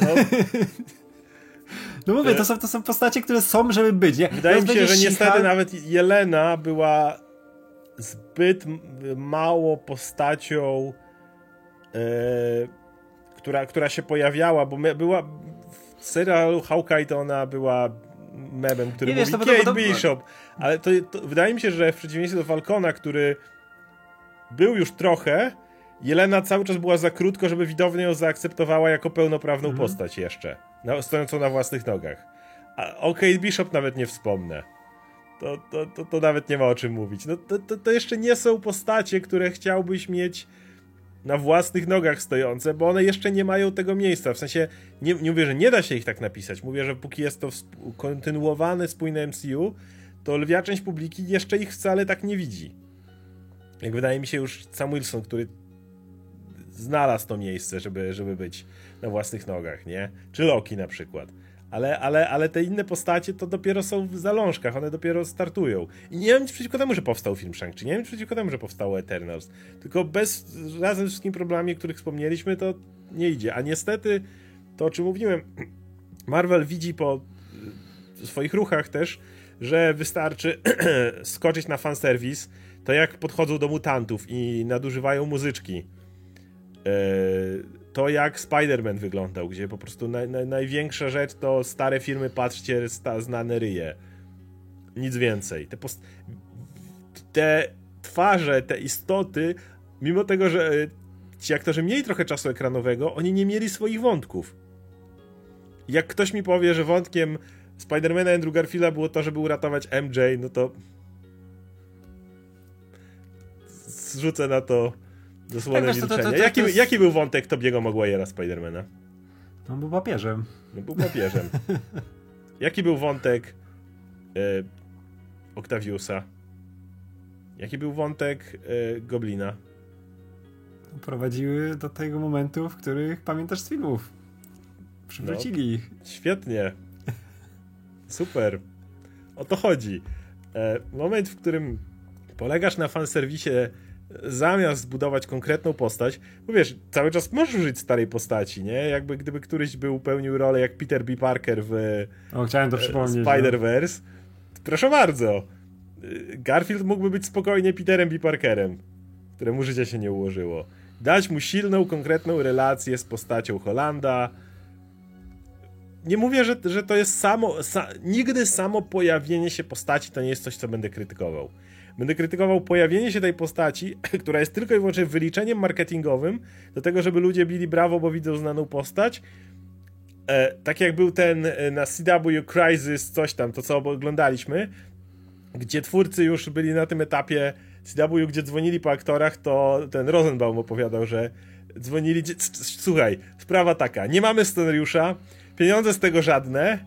No. <laughs> No mówię, to są, to są postacie, które są, żeby być. Nie? Wydaje mi się, że niestety nawet Jelena była zbyt mało postacią, e, która, która się pojawiała, bo była w serialu Hawkeye to ona była memem, który nie mówi wiesz, Kate Bishop, ale to, to, wydaje mi się, że w przeciwieństwie do Falcona, który był już trochę, Jelena cały czas była za krótko, żeby widownia ją zaakceptowała jako pełnoprawną mhm. postać jeszcze, na, stojącą na własnych nogach. A o Kate Bishop nawet nie wspomnę. To, to, to, to nawet nie ma o czym mówić. No, to, to, to jeszcze nie są postacie, które chciałbyś mieć na własnych nogach stojące, bo one jeszcze nie mają tego miejsca. W sensie, nie, nie mówię, że nie da się ich tak napisać. Mówię, że póki jest to kontynuowane, spójne MCU, to lwia część publiki jeszcze ich wcale tak nie widzi. Jak wydaje mi się już Sam Wilson, który znalazł to miejsce, żeby, żeby być na własnych nogach, nie? Czy Loki na przykład. Ale, ale, ale te inne postacie to dopiero są w zalążkach, one dopiero startują. I nie mam nic przeciwko temu, że powstał film Shang-Chi, nie mam nic przeciwko temu, że powstało Eternals. Tylko bez, razem z wszystkimi problemami, o których wspomnieliśmy, to nie idzie. A niestety, to o czym mówiłem, <clears throat> Marvel widzi po swoich ruchach też, że wystarczy <clears throat> skoczyć na fanserwis, to jak podchodzą do mutantów i nadużywają muzyczki to jak Spider-Man wyglądał, gdzie po prostu na, na, największa rzecz to stare filmy, patrzcie, sta, znane ryje. Nic więcej. Te, post- te twarze, te istoty, mimo tego, że ci aktorzy mieli trochę czasu ekranowego, oni nie mieli swoich wątków. Jak ktoś mi powie, że wątkiem Spidermana Andrew Garfielda było to, żeby uratować MJ, no to zrzucę na to Dosłownie tak, milczenie. To, to, to, jaki, jest... jaki był wątek Tobiego Maguire'a Spidermana? No był papieżem. No był papieżem. <laughs> jaki był wątek e, Octaviusa? Jaki był wątek e, Goblina? Prowadziły do tego momentu, w których pamiętasz z filmów. Przywrócili ich. No, świetnie. Super. O to chodzi. E, moment, w którym polegasz na fanserwisie zamiast zbudować konkretną postać, bo wiesz, cały czas możesz użyć starej postaci, nie? Jakby gdyby któryś był pełnił rolę jak Peter B. Parker w o, chciałem to e, przypomnieć, no. Spider-Verse, no. proszę bardzo. E, Garfield mógłby być spokojnie Peterem B. Parkerem, któremu życie się nie ułożyło. Dać mu silną, konkretną relację z postacią Holanda. Nie mówię, że, że to jest samo. Sa, nigdy samo pojawienie się postaci to nie jest coś, co będę krytykował. Będę krytykował pojawienie się tej postaci, <clears throat> która jest tylko i wyłącznie wyliczeniem marketingowym do tego, żeby ludzie bili brawo, bo widzą znaną postać, e, tak jak był ten e, na CW Crisis, coś tam, to co oglądaliśmy, gdzie twórcy już byli na tym etapie CW, gdzie dzwonili po aktorach, to ten Rosenbaum opowiadał, że dzwonili, słuchaj, sprawa taka, nie mamy scenariusza, pieniądze z tego żadne,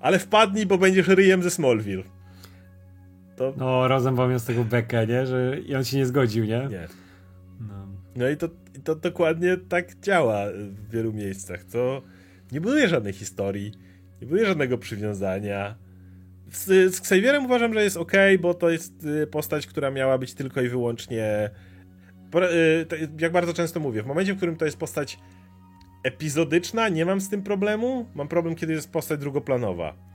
ale wpadnij, bo będziesz ryjem ze Smallville. To... No, Rosenbaum miał z tego bekę, nie? Że i on się nie zgodził, nie? Nie. No, no i to, to dokładnie tak działa w wielu miejscach. To nie buduje żadnej historii, nie buduje żadnego przywiązania. Z, z Xavierem uważam, że jest ok, bo to jest y, postać, która miała być tylko i wyłącznie. Y, jak bardzo często mówię, w momencie, w którym to jest postać epizodyczna, nie mam z tym problemu. Mam problem, kiedy jest postać drugoplanowa.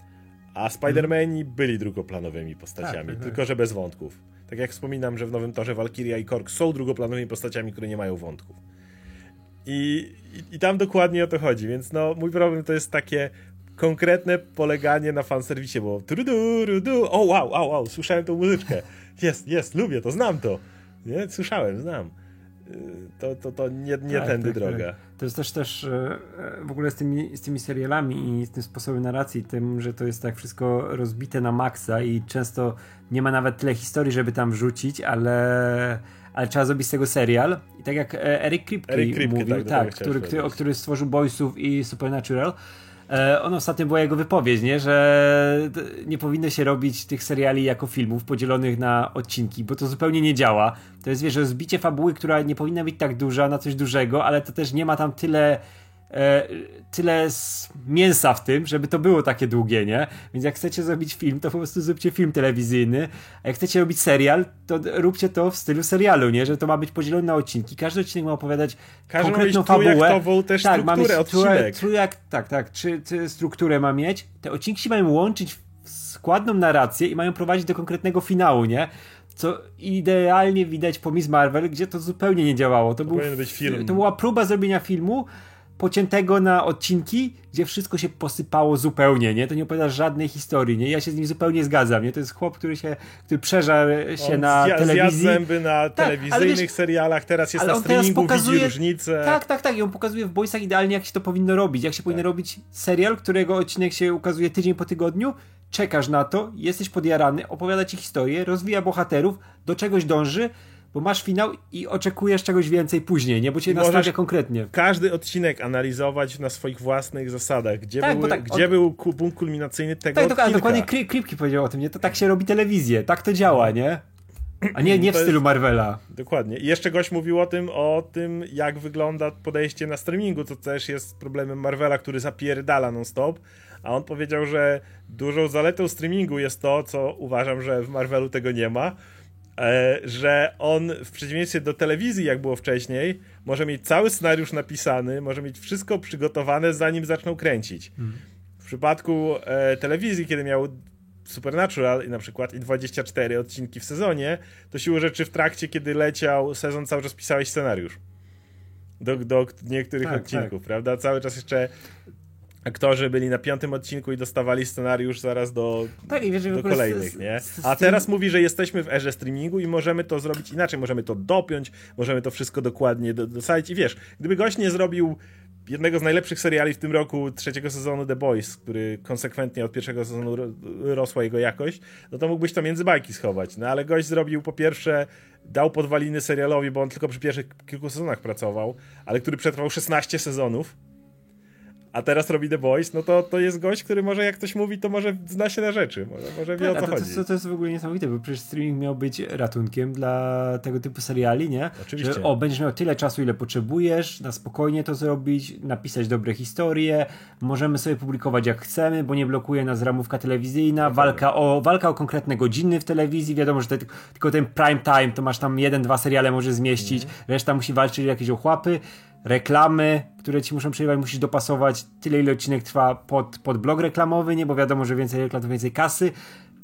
A Spider-Mani byli drugoplanowymi postaciami, tak, tak, tylko że bez wątków. Tak jak wspominam, że w Nowym Torze Valkyria i Kork są drugoplanowymi postaciami, które nie mają wątków. I, i, I, tam dokładnie o to chodzi, więc no mój problem to jest takie konkretne poleganie na fanserwisie, bo trudu, o wow, wow, wow, słyszałem tą muzyczkę. Jest, jest, lubię to, znam to. Nie? Słyszałem, znam. To, to, to nie, nie tak, tędy tak, droga. Tak. To jest też też e, w ogóle z tymi, z tymi serialami i z tym sposobem narracji, tym, że to jest tak wszystko rozbite na maksa i często nie ma nawet tyle historii, żeby tam wrzucić, ale ale trzeba zrobić z tego serial. I tak jak e, Eric Kripke, Eric Kripke mówił, tak, tak który, który, który stworzył Boysów i Supernatural, e, on ostatnio była jego wypowiedź, nie? że nie powinno się robić tych seriali jako filmów podzielonych na odcinki, bo to zupełnie nie działa. To jest, wiesz, rozbicie fabuły, która nie powinna być tak duża na coś dużego, ale to też nie ma tam tyle e, tyle mięsa w tym, żeby to było takie długie, nie? Więc jak chcecie zrobić film, to po prostu zróbcie film telewizyjny, a jak chcecie robić serial, to róbcie to w stylu serialu, nie? Że to ma być podzielone na odcinki. Każdy odcinek ma opowiadać Każdy konkretną ma fabułę. też tak, ma mieć odcinek. Trójak, tak, tak, czy, czy strukturę ma mieć. Te odcinki się mają łączyć w składną narrację i mają prowadzić do konkretnego finału, nie? co idealnie widać po Miss Marvel, gdzie to zupełnie nie działało. To, to był, być film. to była próba zrobienia filmu, pociętego na odcinki, gdzie wszystko się posypało zupełnie, nie? To nie opowiada żadnej historii, nie? Ja się z nim zupełnie zgadzam, nie? To jest chłop, który się, który przeżar się on na zja, telewizji. Zjadł zęby na tak, telewizyjnych wiesz, serialach, teraz jest na streamingu, pokazuje, widzi różnicę. Tak, tak, tak. I on pokazuje w Boysach idealnie, jak się to powinno robić. Jak się tak. powinno robić serial, którego odcinek się ukazuje tydzień po tygodniu, czekasz na to, jesteś podjarany, opowiada ci historię, rozwija bohaterów, do czegoś dąży, bo masz finał i oczekujesz czegoś więcej później, nie? Bo cię nastawia konkretnie. Każdy odcinek analizować na swoich własnych zasadach. Gdzie, tak, były, tak, gdzie był punkt kulminacyjny tego Tak, tak dokładnie Kripki powiedział o tym, nie? To tak się robi telewizję, tak to działa, nie? A nie, nie w stylu Marvela. Dokładnie. I jeszcze gość mówił o tym, o tym, jak wygląda podejście na streamingu, co też jest problemem Marvela, który zapierdala non-stop. A on powiedział, że dużą zaletą streamingu jest to, co uważam, że w Marvelu tego nie ma, że on w przeciwieństwie do telewizji, jak było wcześniej, może mieć cały scenariusz napisany, może mieć wszystko przygotowane, zanim zaczną kręcić. Hmm. W przypadku e, telewizji, kiedy miał Supernatural i na przykład i 24 odcinki w sezonie, to siłą rzeczy w trakcie, kiedy leciał sezon, cały czas pisałeś scenariusz. Do, do niektórych tak, odcinków, tak. prawda? Cały czas jeszcze aktorzy byli na piątym odcinku i dostawali scenariusz zaraz do, tak, wiesz, do kolejnych, nie? A teraz mówi, że jesteśmy w erze streamingu i możemy to zrobić inaczej, możemy to dopiąć, możemy to wszystko dokładnie dosadzić i wiesz, gdyby gość nie zrobił jednego z najlepszych seriali w tym roku, trzeciego sezonu The Boys, który konsekwentnie od pierwszego sezonu rosła jego jakość, no to mógłbyś to między bajki schować. No ale gość zrobił po pierwsze, dał podwaliny serialowi, bo on tylko przy pierwszych kilku sezonach pracował, ale który przetrwał 16 sezonów a teraz robi The Voice, no to, to jest gość, który może jak ktoś mówi, to może zna się na rzeczy, może, może wie tak, o co to, chodzi. To, to jest w ogóle niesamowite, bo przecież streaming miał być ratunkiem dla tego typu seriali, nie? Oczywiście. Że, o, będziesz miał tyle czasu, ile potrzebujesz, na spokojnie to zrobić, napisać dobre historie, możemy sobie publikować jak chcemy, bo nie blokuje nas ramówka telewizyjna, no walka, o, walka o konkretne godziny w telewizji, wiadomo, że te, tylko ten prime time, to masz tam jeden, dwa seriale może zmieścić, mm. reszta musi walczyć o jakieś ochłapy, reklamy, które ci muszą przejmować, musisz dopasować tyle, ile odcinek trwa pod, pod blog reklamowy, nie? Bo wiadomo, że więcej reklam to więcej kasy.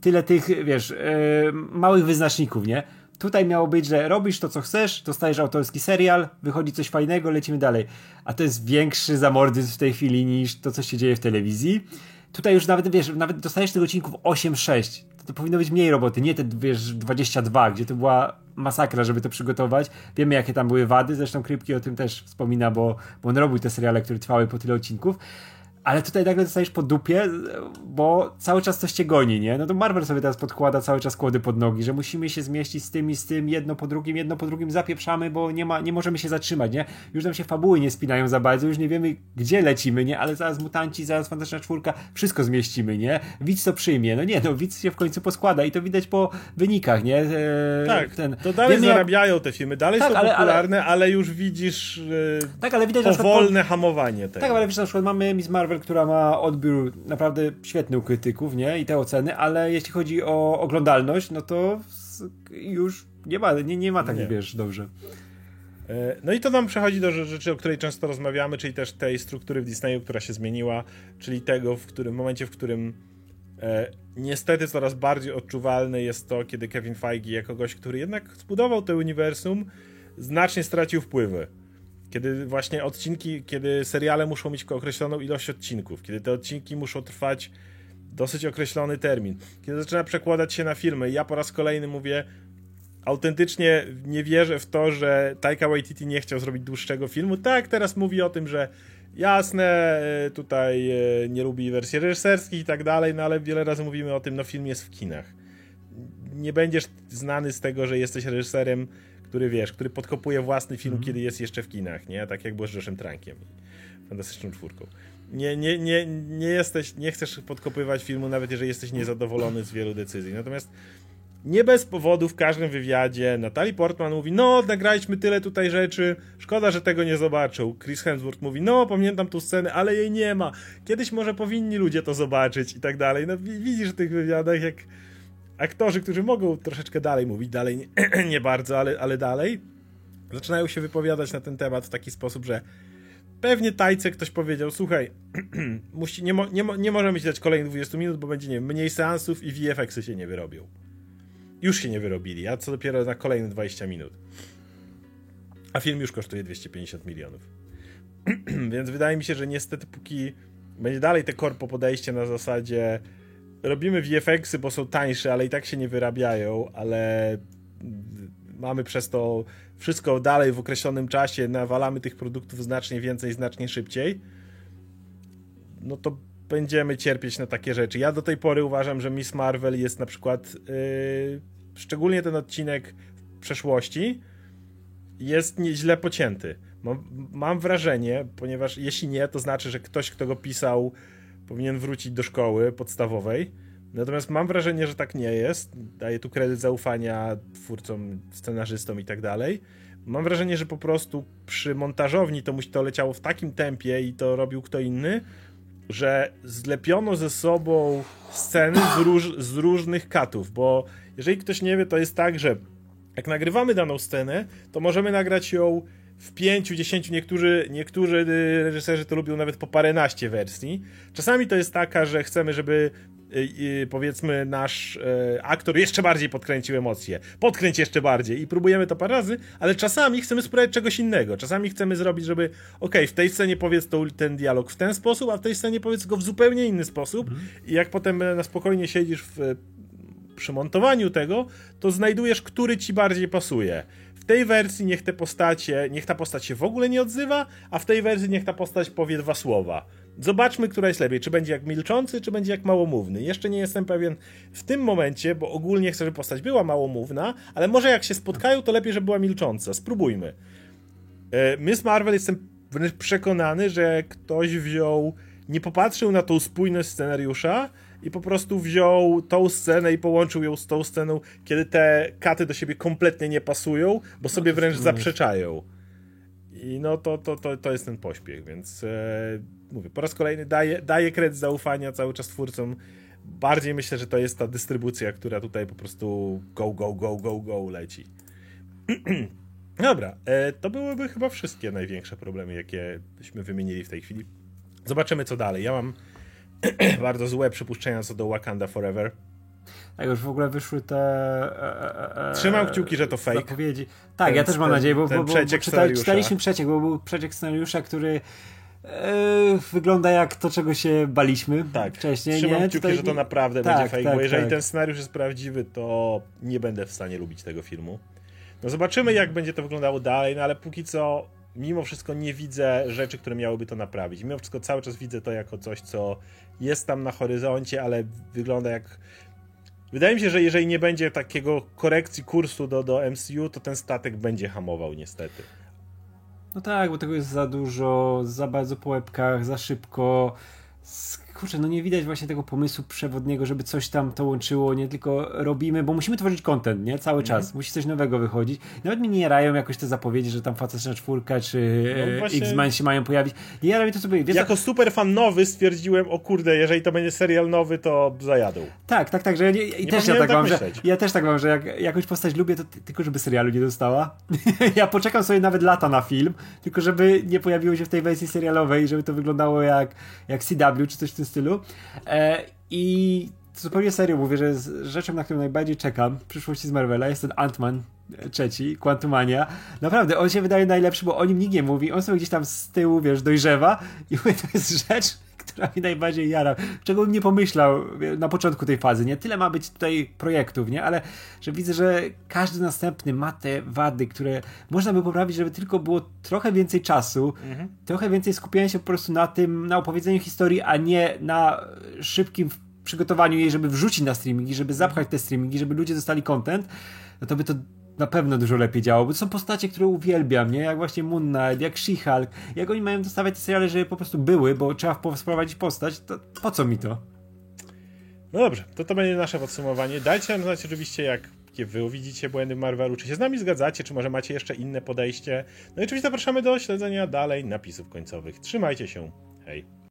Tyle tych, wiesz, yy, małych wyznaczników, nie? Tutaj miało być, że robisz to, co chcesz, dostajesz autorski serial, wychodzi coś fajnego, lecimy dalej. A to jest większy zamordyzm w tej chwili niż to, co się dzieje w telewizji. Tutaj już nawet, wiesz, nawet dostajesz tych odcinków 8-6 to powinno być mniej roboty, nie te wiesz, 22, gdzie to była masakra, żeby to przygotować. Wiemy, jakie tam były wady, zresztą Krypki o tym też wspomina, bo, bo on robił te seriale, które trwały po tyle odcinków. Ale tutaj nagle dostajesz po dupie, bo cały czas coś cię goni, nie? No to Marvel sobie teraz podkłada cały czas kłody pod nogi, że musimy się zmieścić z tym i z tym, jedno po drugim, jedno po drugim zapieprzamy, bo nie, ma, nie możemy się zatrzymać, nie? Już nam się fabuły nie spinają za bardzo, już nie wiemy gdzie lecimy, nie? Ale zaraz mutanci, zaraz fantastyczna czwórka, wszystko zmieścimy, nie? Widz to przyjmie, no nie, no widz się w końcu poskłada i to widać po wynikach, nie? Eee, tak, ten, to dalej zarabiają jak... te filmy, dalej tak, są ale, popularne, ale... ale, już widzisz e, tak, ale widać powolne przykład... hamowanie tego. Tak, ale wiesz, na przykład mamy Miss Marvel Marvel, która ma odbiór naprawdę świetny u krytyków, nie? I te oceny, ale jeśli chodzi o oglądalność, no to już nie ma, nie, nie ma tak, nie. wiesz, dobrze. E, no i to nam przechodzi do rzeczy, o której często rozmawiamy, czyli też tej struktury w Disneyu, która się zmieniła, czyli tego, w którym momencie, w którym e, niestety coraz bardziej odczuwalne jest to, kiedy Kevin Feige jako gość, który jednak zbudował to uniwersum, znacznie stracił wpływy. Kiedy właśnie odcinki, kiedy seriale muszą mieć określoną ilość odcinków, kiedy te odcinki muszą trwać dosyć określony termin, kiedy zaczyna przekładać się na filmy. Ja po raz kolejny mówię, autentycznie nie wierzę w to, że Taika Waititi nie chciał zrobić dłuższego filmu. Tak, teraz mówi o tym, że jasne, e, tutaj e, nie lubi wersji reżyserskich i tak dalej, no ale wiele razy mówimy o tym, no film jest w kinach. Nie będziesz znany z tego, że jesteś reżyserem który wiesz, który podkopuje własny film, mm. kiedy jest jeszcze w kinach, nie? Tak jak było z Joszem Trankiem Fantastyczną Czwórką. Nie, nie, nie, nie jesteś, nie chcesz podkopywać filmu, nawet jeżeli jesteś niezadowolony z wielu decyzji. Natomiast nie bez powodu w każdym wywiadzie Natalie Portman mówi, no nagraliśmy tyle tutaj rzeczy, szkoda, że tego nie zobaczył. Chris Hemsworth mówi, no pamiętam tu scenę, ale jej nie ma. Kiedyś może powinni ludzie to zobaczyć i tak dalej. No widzisz w tych wywiadach, jak aktorzy, którzy mogą troszeczkę dalej mówić, dalej nie, <clears throat> nie bardzo, ale, ale dalej, zaczynają się wypowiadać na ten temat w taki sposób, że pewnie tajce ktoś powiedział, słuchaj, <clears throat> musi, nie, mo, nie, mo, nie możemy ci dać kolejnych 20 minut, bo będzie, nie wiem, mniej seansów i VFX-y się nie wyrobią. Już się nie wyrobili, a co dopiero na kolejne 20 minut. A film już kosztuje 250 milionów. <clears throat> Więc wydaje mi się, że niestety póki będzie dalej te korpo podejście na zasadzie robimy VFX-y, bo są tańsze, ale i tak się nie wyrabiają, ale mamy przez to wszystko dalej w określonym czasie, nawalamy tych produktów znacznie więcej, znacznie szybciej, no to będziemy cierpieć na takie rzeczy. Ja do tej pory uważam, że Miss Marvel jest na przykład, yy, szczególnie ten odcinek w przeszłości, jest nieźle pocięty. Mam, mam wrażenie, ponieważ jeśli nie, to znaczy, że ktoś, kto go pisał, powinien wrócić do szkoły podstawowej. Natomiast mam wrażenie, że tak nie jest. Daję tu kredyt zaufania twórcom, scenarzystom i tak dalej. Mam wrażenie, że po prostu przy montażowni to, to leciało w takim tempie i to robił kto inny, że zlepiono ze sobą sceny z, róż, z różnych katów, bo jeżeli ktoś nie wie, to jest tak, że jak nagrywamy daną scenę, to możemy nagrać ją w pięciu, dziesięciu, niektórzy, niektórzy reżyserzy to lubią nawet po paręnaście wersji. Czasami to jest taka, że chcemy, żeby y, powiedzmy nasz y, aktor jeszcze bardziej podkręcił emocje. Podkręć jeszcze bardziej i próbujemy to parę razy, ale czasami chcemy spróbować czegoś innego. Czasami chcemy zrobić, żeby ok, w tej scenie powiedz to, ten dialog w ten sposób, a w tej scenie powiedz go w zupełnie inny sposób mm. i jak potem na spokojnie siedzisz w przy montowaniu tego, to znajdujesz, który ci bardziej pasuje. W tej wersji niech te postacie, niech ta postać się w ogóle nie odzywa, a w tej wersji niech ta postać powie dwa słowa. Zobaczmy, która jest lepiej. Czy będzie jak milczący, czy będzie jak małomówny. Jeszcze nie jestem pewien w tym momencie, bo ogólnie chcę, żeby postać była małomówna, ale może jak się spotkają, to lepiej, żeby była milcząca. Spróbujmy. E, Miss Marvel jestem wręcz przekonany, że ktoś wziął, nie popatrzył na tą spójność scenariusza, i po prostu wziął tą scenę i połączył ją z tą sceną, kiedy te katy do siebie kompletnie nie pasują, bo sobie no, wręcz zaprzeczają. I no to, to, to, to jest ten pośpiech, więc e, mówię, po raz kolejny daję, daję kredyt zaufania cały czas twórcom. Bardziej myślę, że to jest ta dystrybucja, która tutaj po prostu go, go, go, go, go leci. <clears throat> Dobra, e, to byłyby chyba wszystkie największe problemy, jakie byśmy wymienili w tej chwili. Zobaczymy, co dalej. Ja mam <clears throat> bardzo złe przypuszczenia co do Wakanda Forever. Tak, już w ogóle wyszły te. E, e, e Trzymam kciuki, że to fake. Zapowiedzi. Tak, ten, ja też mam ten, nadzieję, bo, bo, bo, bo czyta, czytaliśmy przeciek, bo był przeciek scenariusza, który e, wygląda jak to, czego się baliśmy tak. wcześniej. Trzymam nie? kciuki, Tutaj... że to naprawdę tak, będzie fake, tak, bo jeżeli tak. ten scenariusz jest prawdziwy, to nie będę w stanie lubić tego filmu. No zobaczymy, jak będzie to wyglądało dalej, no ale póki co mimo wszystko nie widzę rzeczy, które miałyby to naprawić. Mimo wszystko cały czas widzę to jako coś, co jest tam na horyzoncie, ale wygląda jak. Wydaje mi się, że jeżeli nie będzie takiego korekcji kursu do, do MCU, to ten statek będzie hamował niestety. No tak, bo tego jest za dużo, za bardzo po łebkach, za szybko kurczę, no nie widać właśnie tego pomysłu przewodniego, żeby coś tam to łączyło, nie tylko robimy, bo musimy tworzyć content, nie? Cały czas. Mm. Musi coś nowego wychodzić. Nawet mi nie jarają jakoś te zapowiedzi, że tam Fantastyczna Czwórka czy no właśnie... X-Men się mają pojawić. Nie jara mi to sobie... Wiesz, jako super fan nowy stwierdziłem, o kurde, jeżeli to będzie serial nowy, to zajadą. Tak, tak, tak, że ja nie, i nie też ja tak, tak mam, że, ja też tak mam, że jak jakąś postać lubię, to tylko żeby serialu nie dostała. <laughs> ja poczekam sobie nawet lata na film, tylko żeby nie pojawiło się w tej wersji serialowej, żeby to wyglądało jak, jak CW czy coś w tym stylu. E, I zupełnie serio mówię, że z rzeczą, na którą najbardziej czekam w przyszłości z Marvela jest ten Ant-Man trzeci, Quantumania. Naprawdę, on się wydaje najlepszy, bo o nim nikt nie mówi. On sobie gdzieś tam z tyłu, wiesz, dojrzewa i <laughs> mówię, to jest rzecz, która mi najbardziej jara. Czego bym nie pomyślał na początku tej fazy, nie? Tyle ma być tutaj projektów, nie? Ale że widzę, że każdy następny ma te wady, które można by poprawić, żeby tylko było trochę więcej czasu, mhm. trochę więcej skupiania się po prostu na tym, na opowiedzeniu historii, a nie na szybkim przygotowaniu jej, żeby wrzucić na streamingi, żeby zapchać te streamingi, żeby ludzie dostali content, no to by to na pewno dużo lepiej działało, bo to są postacie, które uwielbiam, nie? Jak właśnie Moon Knight, jak She-Hulk. Jak oni mają dostawać te seriale, żeby po prostu były, bo trzeba wprowadzić postać, to po co mi to? No dobrze, to to będzie nasze podsumowanie. Dajcie nam znać oczywiście, jak wy widzicie błędy Marvelu, czy się z nami zgadzacie, czy może macie jeszcze inne podejście. No i oczywiście zapraszamy do śledzenia dalej napisów końcowych. Trzymajcie się. Hej.